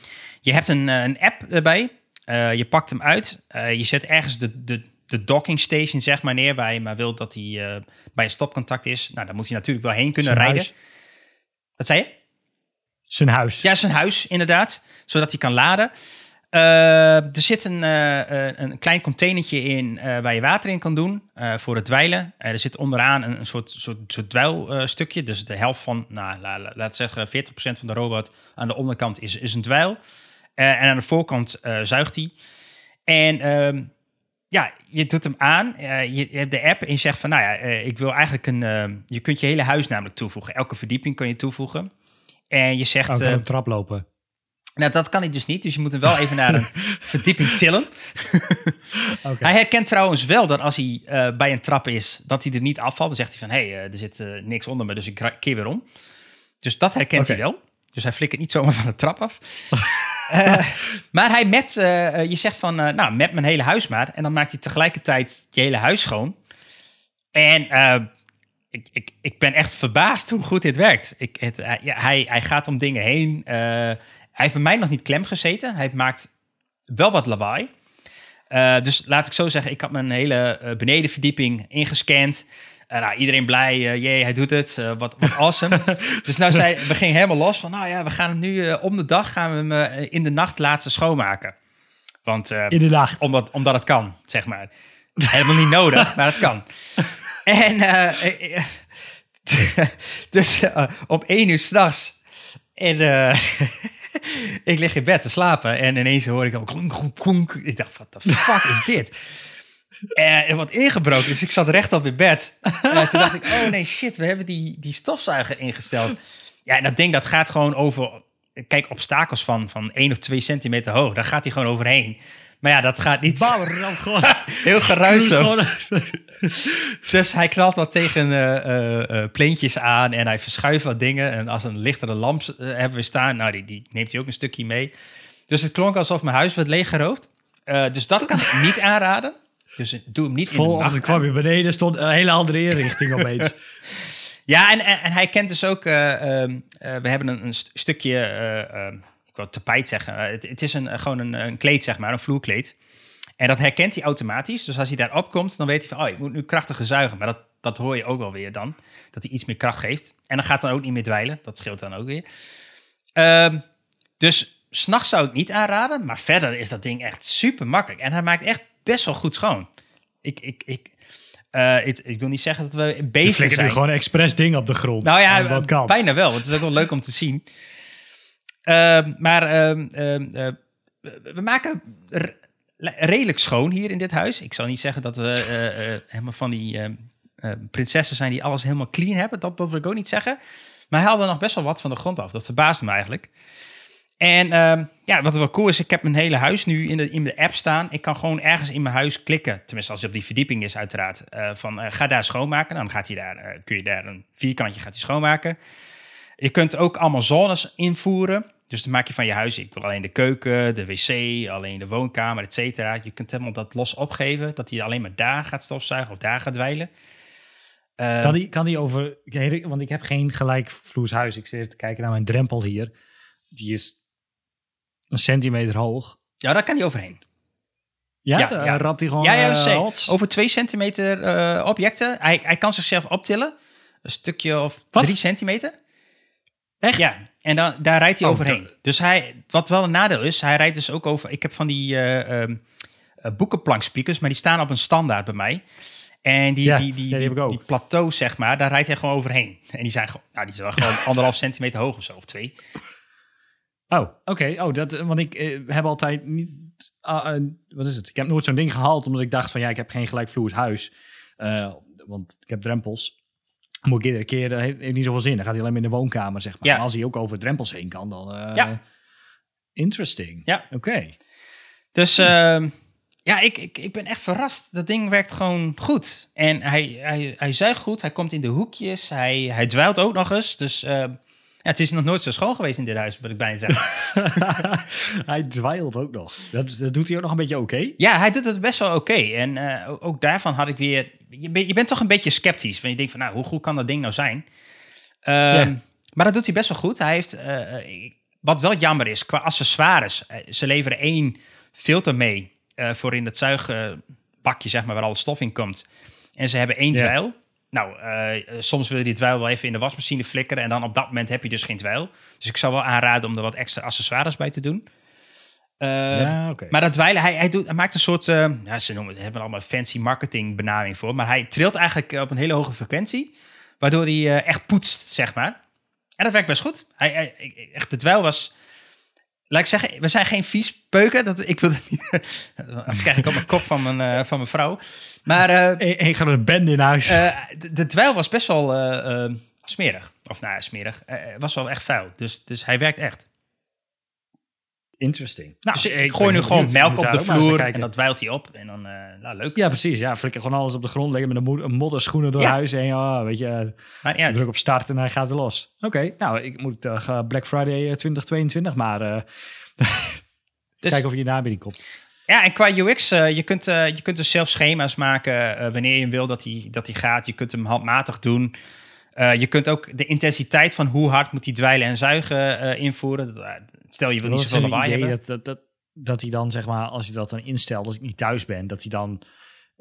je hebt een, eh, een app erbij. Eh, je pakt hem uit. Eh, je zet ergens de, de, de docking station zeg maar neer... waar je maar wilt dat hij eh, bij een stopcontact is. Nou, daar moet hij natuurlijk wel heen kunnen Zijn rijden. huis. Wat zei je? Zijn huis. Ja, zijn huis, inderdaad. Zodat hij kan laden. Eh, er zit een, eh, eh, een klein containertje in waar je water in kan doen voor het dweilen. Er zit onderaan een, een soort, soort, soort dweilstukje. dus de helft van, nou, la, la- laat zeggen, 40% van de robot aan de onderkant is, is een dweil. En aan de voorkant zuigt hij. En ehm, ja, je doet hem aan. je, je hebt de app en je zegt van, nou ja, ik wil eigenlijk een... eh, je kunt je hele huis namelijk toevoegen. Elke verdieping kan je toevoegen. En je zegt... Oh, ik kan een trap lopen. Nou, dat kan hij dus niet. Dus je moet hem wel even naar een verdieping tillen. Hij herkent trouwens wel dat als hij eh, bij een trap is, dat hij er niet afvalt. Dan zegt hij van, hé, hey, eh, er zit eh, niks onder me, dus ik keer weer om. Dus dat herkent hij wel. Dus hij flikkert niet zomaar van de trap af. Maar hij met, je zegt van, nou, met mijn hele huis maar. En dan maakt hij tegelijkertijd je hele huis schoon. En ik, ik, ik ben echt verbaasd hoe goed dit werkt. Ik, het, hij- ja, hij, hij gaat om dingen heen. Heeft bij mij nog niet klem gezeten. Hij maakt wel wat lawaai. Eh, dus laat ik zo zeggen, ik had mijn hele eh, benedenverdieping ingescand. Eh, nou, iedereen blij, jee, hij doet het, wat, wat awesome. dus nou zei, we gingen helemaal los van, nou ja, we gaan hem nu om de dag, gaan we hem in de nacht laten schoonmaken. Want In de nacht. omdat, omdat het kan, zeg maar. Helemaal niet nodig, maar het kan. En dus om één uur s'nachts. En ik lig in bed te slapen. En ineens hoor ik al klonk, klonk. Ik dacht, wat de fuck is dit? Eh, En wat ingebroken. Dus ik zat rechtop in bed. En toen dacht ik, oh nee, shit, we hebben die, die stofzuiger ingesteld. Ja, en dat ding dat gaat gewoon over... Kijk, obstakels van, van 1 of 2 centimeter hoog. Daar gaat hij gewoon overheen. Maar ja, dat gaat niet Bam, ram gewoon. heel geruisloos. Dus hij knalt wat tegen eh, pleentjes aan en hij verschuift wat dingen. En als een lichtere lamp hebben we staan, nou, die, die neemt hij ook een stukje mee. Dus het klonk alsof mijn huis werd leeggeroofd. Dus dat kan ik niet aanraden. Dus doe hem niet in de Volgende nacht kwam je beneden, stond een hele andere inrichting opeens. Ja, en, en, en hij kent dus ook... eh, ehm, eh, we hebben een, een st- stukje... eh, ehm, ik wil tapijt zeggen. Eh, het, het is een, gewoon een, een kleed, zeg maar, een vloerkleed. En dat herkent hij automatisch. Dus als hij daarop komt, dan weet hij van... oh, ik moet nu krachtiger zuigen. Maar dat, dat hoor je ook wel weer dan. Dat hij iets meer kracht geeft. En dan gaat dan ook niet meer dweilen. Dat scheelt dan ook weer. Ehm, dus s'nachts zou ik niet aanraden. Maar verder is dat ding echt super makkelijk. En hij maakt echt best wel goed schoon. Ik, ik, ik, eh, ik, ik wil niet zeggen dat we Je beesten zijn. nu gewoon expres dingen op de grond. Nou ja, wat kan. bijna wel. Het is ook wel leuk om te zien. Ehm, maar ehm, ehm, eh, we- maken redelijk schoon hier in dit huis. Ik zal niet zeggen dat we eh, eh, helemaal van die prinsessen zijn die alles helemaal clean hebben. Dat, dat wil ik ook niet zeggen. Maar hij haalde nog best wel wat van de grond af. Dat verbaasde me eigenlijk. En ja, wat wel cool is, ik heb mijn hele huis nu in de, in de app staan. Ik kan gewoon ergens in mijn huis klikken. Tenminste, als het op die verdieping is, uiteraard. van ga daar schoonmaken. Dan gaat hij daar, kun je daar een vierkantje gaat hij schoonmaken. Je kunt ook allemaal zones invoeren. Dus dan maak je van je huis, ik wil alleen de keuken, de wc, alleen de woonkamer, et cetera. Je kunt helemaal dat los opgeven, dat hij alleen maar daar gaat stofzuigen of daar gaat dweilen. Eh, Kan die, kan die over... Want ik heb geen gelijkvloers huis. Ik zit even te kijken naar mijn drempel hier. Die is een centimeter hoog. ja, daar kan hij overheen. Ja, Ja, daar ja. rapt hij gewoon ja, ja, eh. Over twee centimeter eh, objecten. Hij, hij kan zichzelf optillen. Een stukje of Wat? drie centimeter. Echt? Ja, En dan, daar rijdt hij Oh, overheen. Dus hij, wat wel een nadeel is, hij rijdt dus ook over. Ik heb van die eh, boekenplankspiekers, maar die staan op een standaard bij mij. En die, Ja, die, die, ja, die plateau, zeg maar, daar rijdt hij gewoon overheen. En die zijn gewoon, nou, die zijn gewoon anderhalf centimeter hoog of zo, of twee. Oh, oké. Oh, dat, want ik eh, heb altijd niet. ah, wat is het? Ik heb nooit zo'n ding gehaald omdat ik dacht van ja, ik heb geen gelijkvloers huis. Want ik heb drempels. Moet ik iedere keer, dat heeft, niet zoveel zin. Dan gaat hij alleen maar in de woonkamer, zeg maar. Ja. Maar als hij ook over drempels heen kan, dan. eh, Ja. Interesting. Ja. Oké. Dus ehm, ja, ik, ik, ik ben echt verrast. Dat ding werkt gewoon goed. En hij, hij, hij zuigt goed, hij komt in de hoekjes, hij, hij dweilt ook nog eens. Dus ehm, ja, het is nog nooit zo schoon geweest in dit huis, wil ik bijna zeggen. hij dweilt ook nog. Dat, dat doet hij ook nog een beetje oké. Ja, hij doet het best wel oké. En eh, ook- daarvan had ik weer... Je, ben- je bent toch een beetje sceptisch. Want je denkt van, nou, hoe goed kan dat ding nou zijn? Ehm, Ja. Maar dat doet hij best wel goed. Hij heeft... eh, wat wel jammer is, qua accessoires. eh, ze leveren één filter mee voor in het zuigbakje, zeg maar, waar alle stof in komt. En ze hebben één Ja. Nou, eh, eh, soms wil je die dweil wel even in de wasmachine flikkeren. En dan op dat moment heb je dus geen dweil. Dus ik zou wel aanraden om er wat extra accessoires bij te doen. Ehm, ja, maar dat dweilen, hij, hij, doet, hij maakt een soort, eh, ja, ze noemen het, hebben er allemaal fancy marketing benaming voor, maar hij trilt eigenlijk op een hele hoge frequentie, waardoor hij eh, echt poetst, zeg maar. En dat werkt best goed. Hij, hij, echt, de dweil was, laat ik zeggen, we zijn geen vies peuken, dat, ik wil niet, als krijg ik op mijn kop van mijn, eh, van mijn vrouw. Maar eh, Eén een grote band in huis. eh, de, de dweil was best wel eh, smerig. Of nou ja, smerig. Was wel echt vuil. Dus, dus hij werkt echt. Interesting. Nou, dus ik, gooi nu gewoon melk op de maar vloer en dat dweilt hij op. En dan, eh nou, leuk. Ja, precies. Ja, flikker gewoon alles op de grond, leggen met een, mo- een modderschoenen door Ja. huis en ja, weet je, uit. druk op start en hij gaat weer los. Oké, nou, ik moet ga Black Friday eh, 2022 maar eh, Dus, kijken of je daar binnenkomt. Ja, en qua UX, je, kunt, je kunt dus zelf schema's maken wanneer je wil dat hij dat hij gaat. Je kunt hem handmatig doen. Eh, je kunt ook de intensiteit van hoe hard moet hij dweilen en zuigen eh, invoeren. Eh, Stel, je wil niet zoveel lawaai hebben. dat, dat, dat, dat hij dan, zeg maar, als je dat dan instelt, als ik niet thuis ben, dat hij dan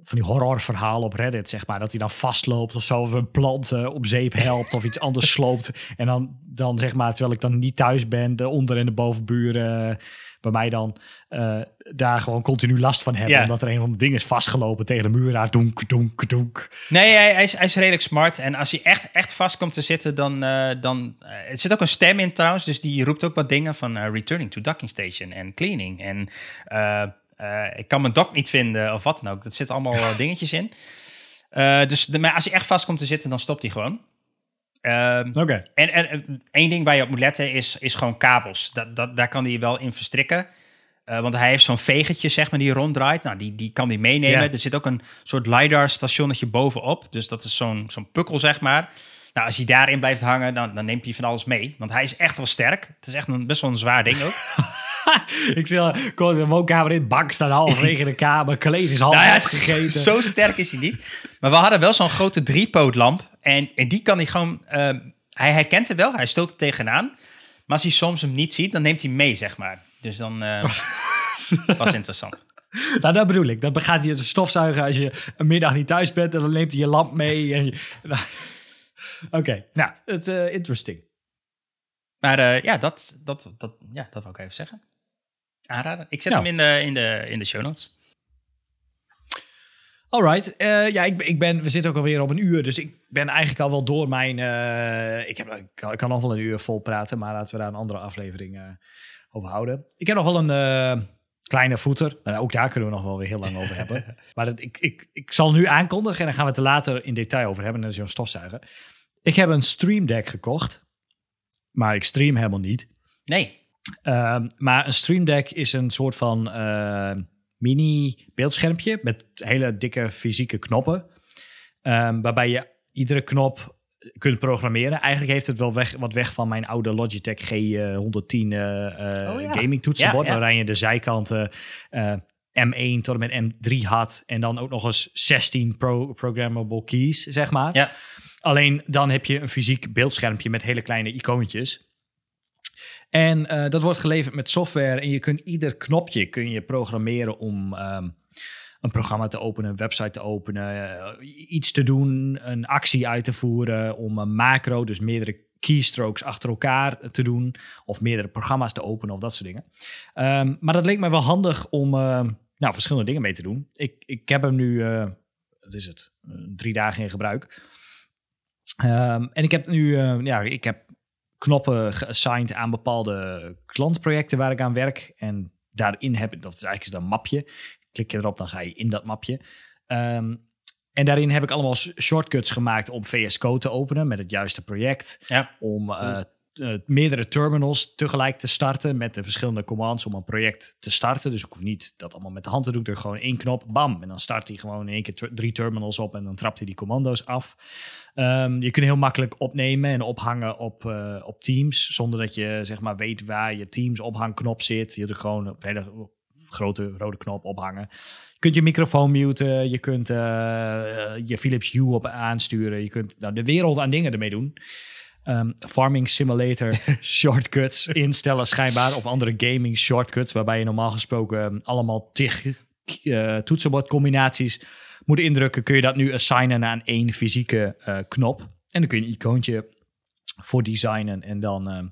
van die horrorverhalen op Reddit, zeg maar, dat hij dan vastloopt of zo, of een plant op zeep helpt of iets anders sloopt. En dan, dan, zeg maar, terwijl ik dan niet thuis ben, de onder- en de bovenburen bij mij dan eh, daar gewoon continu last van hebben, Ja. omdat er een van de dingen is vastgelopen tegen de muur aan, donk, donk, donk. Nee, hij, hij, is, hij is redelijk smart. En als hij echt, echt vast komt te zitten, dan... eh, dan eh, er zit ook een stem in trouwens, dus die roept ook wat dingen van returning to docking station en cleaning. En ik kan mijn dock niet vinden of wat dan ook. Dat zit allemaal dingetjes in. Dus de, maar als hij echt vast komt te zitten, dan stopt hij gewoon. Ehm, Oké. en, en en één ding waar je op moet letten is, is gewoon kabels. Dat, dat, daar kan hij wel in verstrikken. Eh, want hij heeft zo'n vegertje, zeg maar, die ronddraait. Nou, die, die kan hij meenemen. Ja. Er zit ook een soort LiDAR-stationnetje bovenop. Dus dat is zo'n zo'n pukkel, zeg maar. Nou, als hij daarin blijft hangen, dan, dan neemt hij van alles mee. Want hij is echt wel sterk. Het is echt een, best wel een zwaar ding ook. ik zie al, kom de woonkamer in, bank staat halverwege de kamer, kleed is half Nou ja, opgegeten. zo sterk is hij niet. Maar we hadden wel zo'n grote driepootlamp. En, en die kan hij gewoon... eh, hij herkent het wel, hij stoot er tegenaan. Maar als hij soms hem niet ziet, dan neemt hij mee, zeg maar. Dus dan eh, was interessant. Nou, dat bedoel ik. Dan gaat hij het stofzuigen als je een middag niet thuis bent. En dan neemt hij je lamp mee. En je- nou, Oké, nou, het is eh, interesting. Maar eh, ja, dat, dat, dat, ja, dat wou ik even zeggen. Aanraden. Ik zet Nou. hem in de, in, de, in de show notes. Alright, eh ja, ik, ik ben, we zitten ook alweer op een uur. Dus ik ben eigenlijk al wel door mijn... eh, ik, heb, ik, kan, ik kan nog wel een uur vol praten. Maar laten we daar een andere aflevering eh, over houden. Ik heb nog wel een kleine voeter. Maar ook daar kunnen we nog wel weer heel lang over hebben. Maar dat, ik, ik, ik zal nu aankondigen. En dan gaan we het er later in detail over hebben. Dat is zo'n stofzuiger. Ik heb een Stream Deck gekocht. Maar ik stream helemaal niet. Nee. Ehm, maar een Stream Deck is een soort van mini beeldschermpje met hele dikke fysieke knoppen. Ehm, waarbij je iedere knop kunt programmeren. Eigenlijk heeft het wel weg, wat weg van mijn oude Logitech G110 eh, Oh ja. gaming toetsenbord. Ja, ja. Waarin je de zijkanten eh, M1 tot en met M3 had. En dan ook nog eens 16 pro programmable keys, zeg maar. Ja. Alleen dan heb je een fysiek beeldschermpje met hele kleine icoontjes. En eh, dat wordt geleverd met software. En je kunt ieder knopje kun je programmeren om ehm, een programma te openen, een website te openen, eh, iets te doen, een actie uit te voeren, om een macro, dus meerdere keystrokes achter elkaar te doen. Of meerdere programma's te openen of dat soort dingen. Ehm, maar dat leek mij wel handig om ehm, nou, verschillende dingen mee te doen. Ik, ik heb hem nu, wat is het, drie dagen in gebruik. Ehm, en ik heb nu, ja, ik heb knoppen geassigned aan bepaalde klantprojecten waar ik aan werk. En daarin heb ik, dat is eigenlijk een mapje. Klik je erop, dan ga je in dat mapje. Um, en daarin heb ik allemaal shortcuts gemaakt om VS Code te openen met het juiste project. Ja. Om uh, uh, meerdere terminals tegelijk te starten met de verschillende commands om een project te starten. Dus ik hoef niet dat allemaal met de hand te doen. Ik gewoon één knop, bam. En dan start hij gewoon in één keer drie terminals op en dan trapt hij die commando's af. Um, je kunt heel makkelijk opnemen en ophangen op, uh, op Teams, zonder dat je zeg maar weet waar je Teams ophangknop zit. Je hebt gewoon een hele grote rode knop ophangen. Je kunt je microfoon muten, je kunt uh, je Philips Hue op aansturen, je kunt nou, de wereld aan dingen ermee doen. Um, farming Simulator shortcuts instellen schijnbaar, of andere gaming shortcuts, waarbij je normaal gesproken um, allemaal tig uh, toetsenbordcombinaties moet indrukken, kun je dat nu assignen aan één fysieke uh, knop. En dan kun je een icoontje voor designen en dan uh,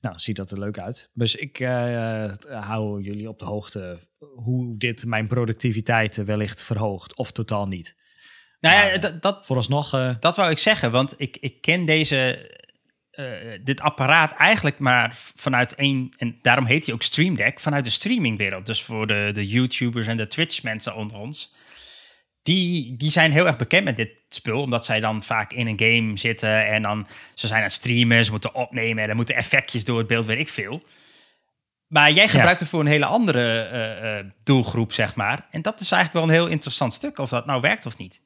nou, ziet dat er leuk uit. Dus ik uh, hou jullie op de hoogte hoe dit mijn productiviteit wellicht verhoogt of totaal niet. Nou ja, dat, dat, vooralsnog. Dat wou ik zeggen, want ik, ik ken deze, uh, dit apparaat eigenlijk maar vanuit één, en daarom heet hij ook Stream Deck, vanuit de streamingwereld. Dus voor de, de YouTubers en de Twitch-mensen onder ons. Die, die zijn heel erg bekend met dit spul, omdat zij dan vaak in een game zitten en dan ze zijn aan het streamen, ze moeten opnemen en er moeten effectjes door het beeld, weet ik veel. Maar jij gebruikt ja. het voor een hele andere uh, uh, doelgroep, zeg maar. En dat is eigenlijk wel een heel interessant stuk, of dat nou werkt of niet.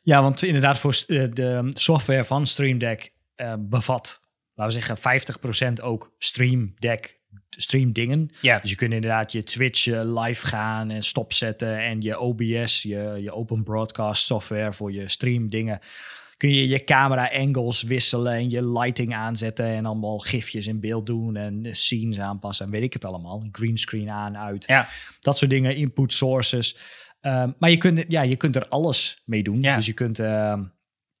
Ja, want inderdaad, voor de software van Stream Deck uh, bevat, laten we zeggen, 50% ook Stream Deck stream dingen. Ja. Dus je kunt inderdaad je Twitch uh, live gaan en stopzetten en je OBS, je, je open broadcast software voor je stream dingen. Kun je je camera angles wisselen en je lighting aanzetten en allemaal gifjes in beeld doen en scenes aanpassen en weet ik het allemaal. Greenscreen aan, uit. Ja. Dat soort dingen, input sources. Um, maar je kunt, ja, je kunt er alles mee doen. Ja. Dus je kunt, uh,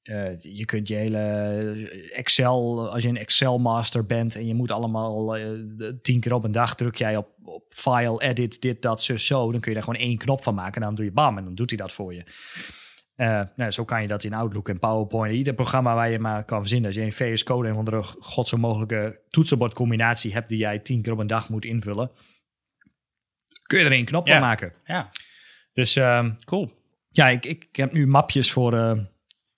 uh, je kunt je hele Excel, als je een Excel master bent en je moet allemaal uh, tien keer op een dag druk jij op, op file, edit, dit, dat, zo, zo. Dan kun je daar gewoon één knop van maken en dan doe je bam en dan doet hij dat voor je. Uh, nou, zo kan je dat in Outlook en PowerPoint. Ieder programma waar je maar kan verzinnen. Als je in VS Code een andere god zo mogelijke toetsenbordcombinatie hebt die jij tien keer op een dag moet invullen, kun je er één knop ja. van maken. Ja. Dus uh, cool. Ja, ik, ik heb nu mapjes voor,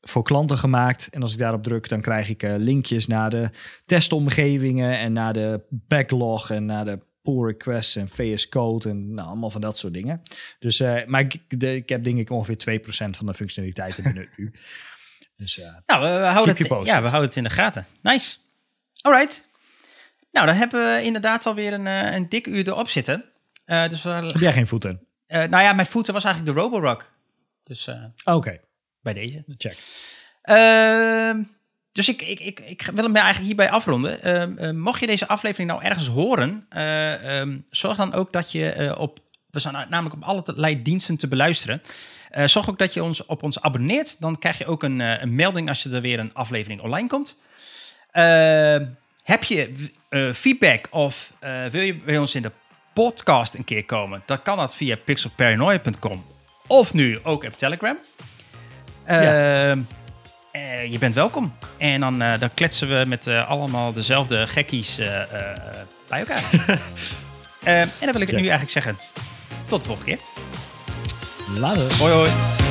voor klanten gemaakt. En als ik daarop druk, dan krijg ik uh, linkjes naar de testomgevingen en naar de backlog en naar de pull requests en VS Code en nou, allemaal van dat soort dingen. Dus, uh, maar ik, de, ik heb denk ik ongeveer 2% van de functionaliteiten benut nu. Dus nou, we, we houden het, ja, we houden het in de gaten. Nice. Alright. Nou, dan hebben we inderdaad alweer een, een dik uur erop zitten. dus we, heb jij geen voeten? Nou ja, mijn voeten was eigenlijk de Roborock. Dus Oké. Okay. Bij deze. Check. Uh, dus ik, ik, ik, ik wil hem eigenlijk hierbij afronden. mocht je deze aflevering nou ergens horen, um, zorg dan ook dat je op... We zijn namelijk op allerlei diensten te beluisteren. Zorg ook dat je ons op ons abonneert. Dan krijg je ook een, een melding als er weer een aflevering online komt. Heb je feedback of wil je bij ons in de podcast een keer komen, dan kan dat via pixelparanoia.com of nu ook op Telegram. Ja. Uh, uh, je bent welkom. En dan, uh, dan kletsen we met allemaal dezelfde gekkies bij elkaar. en dan wil ik nu eigenlijk zeggen, tot de volgende keer. Later. Hoi hoi.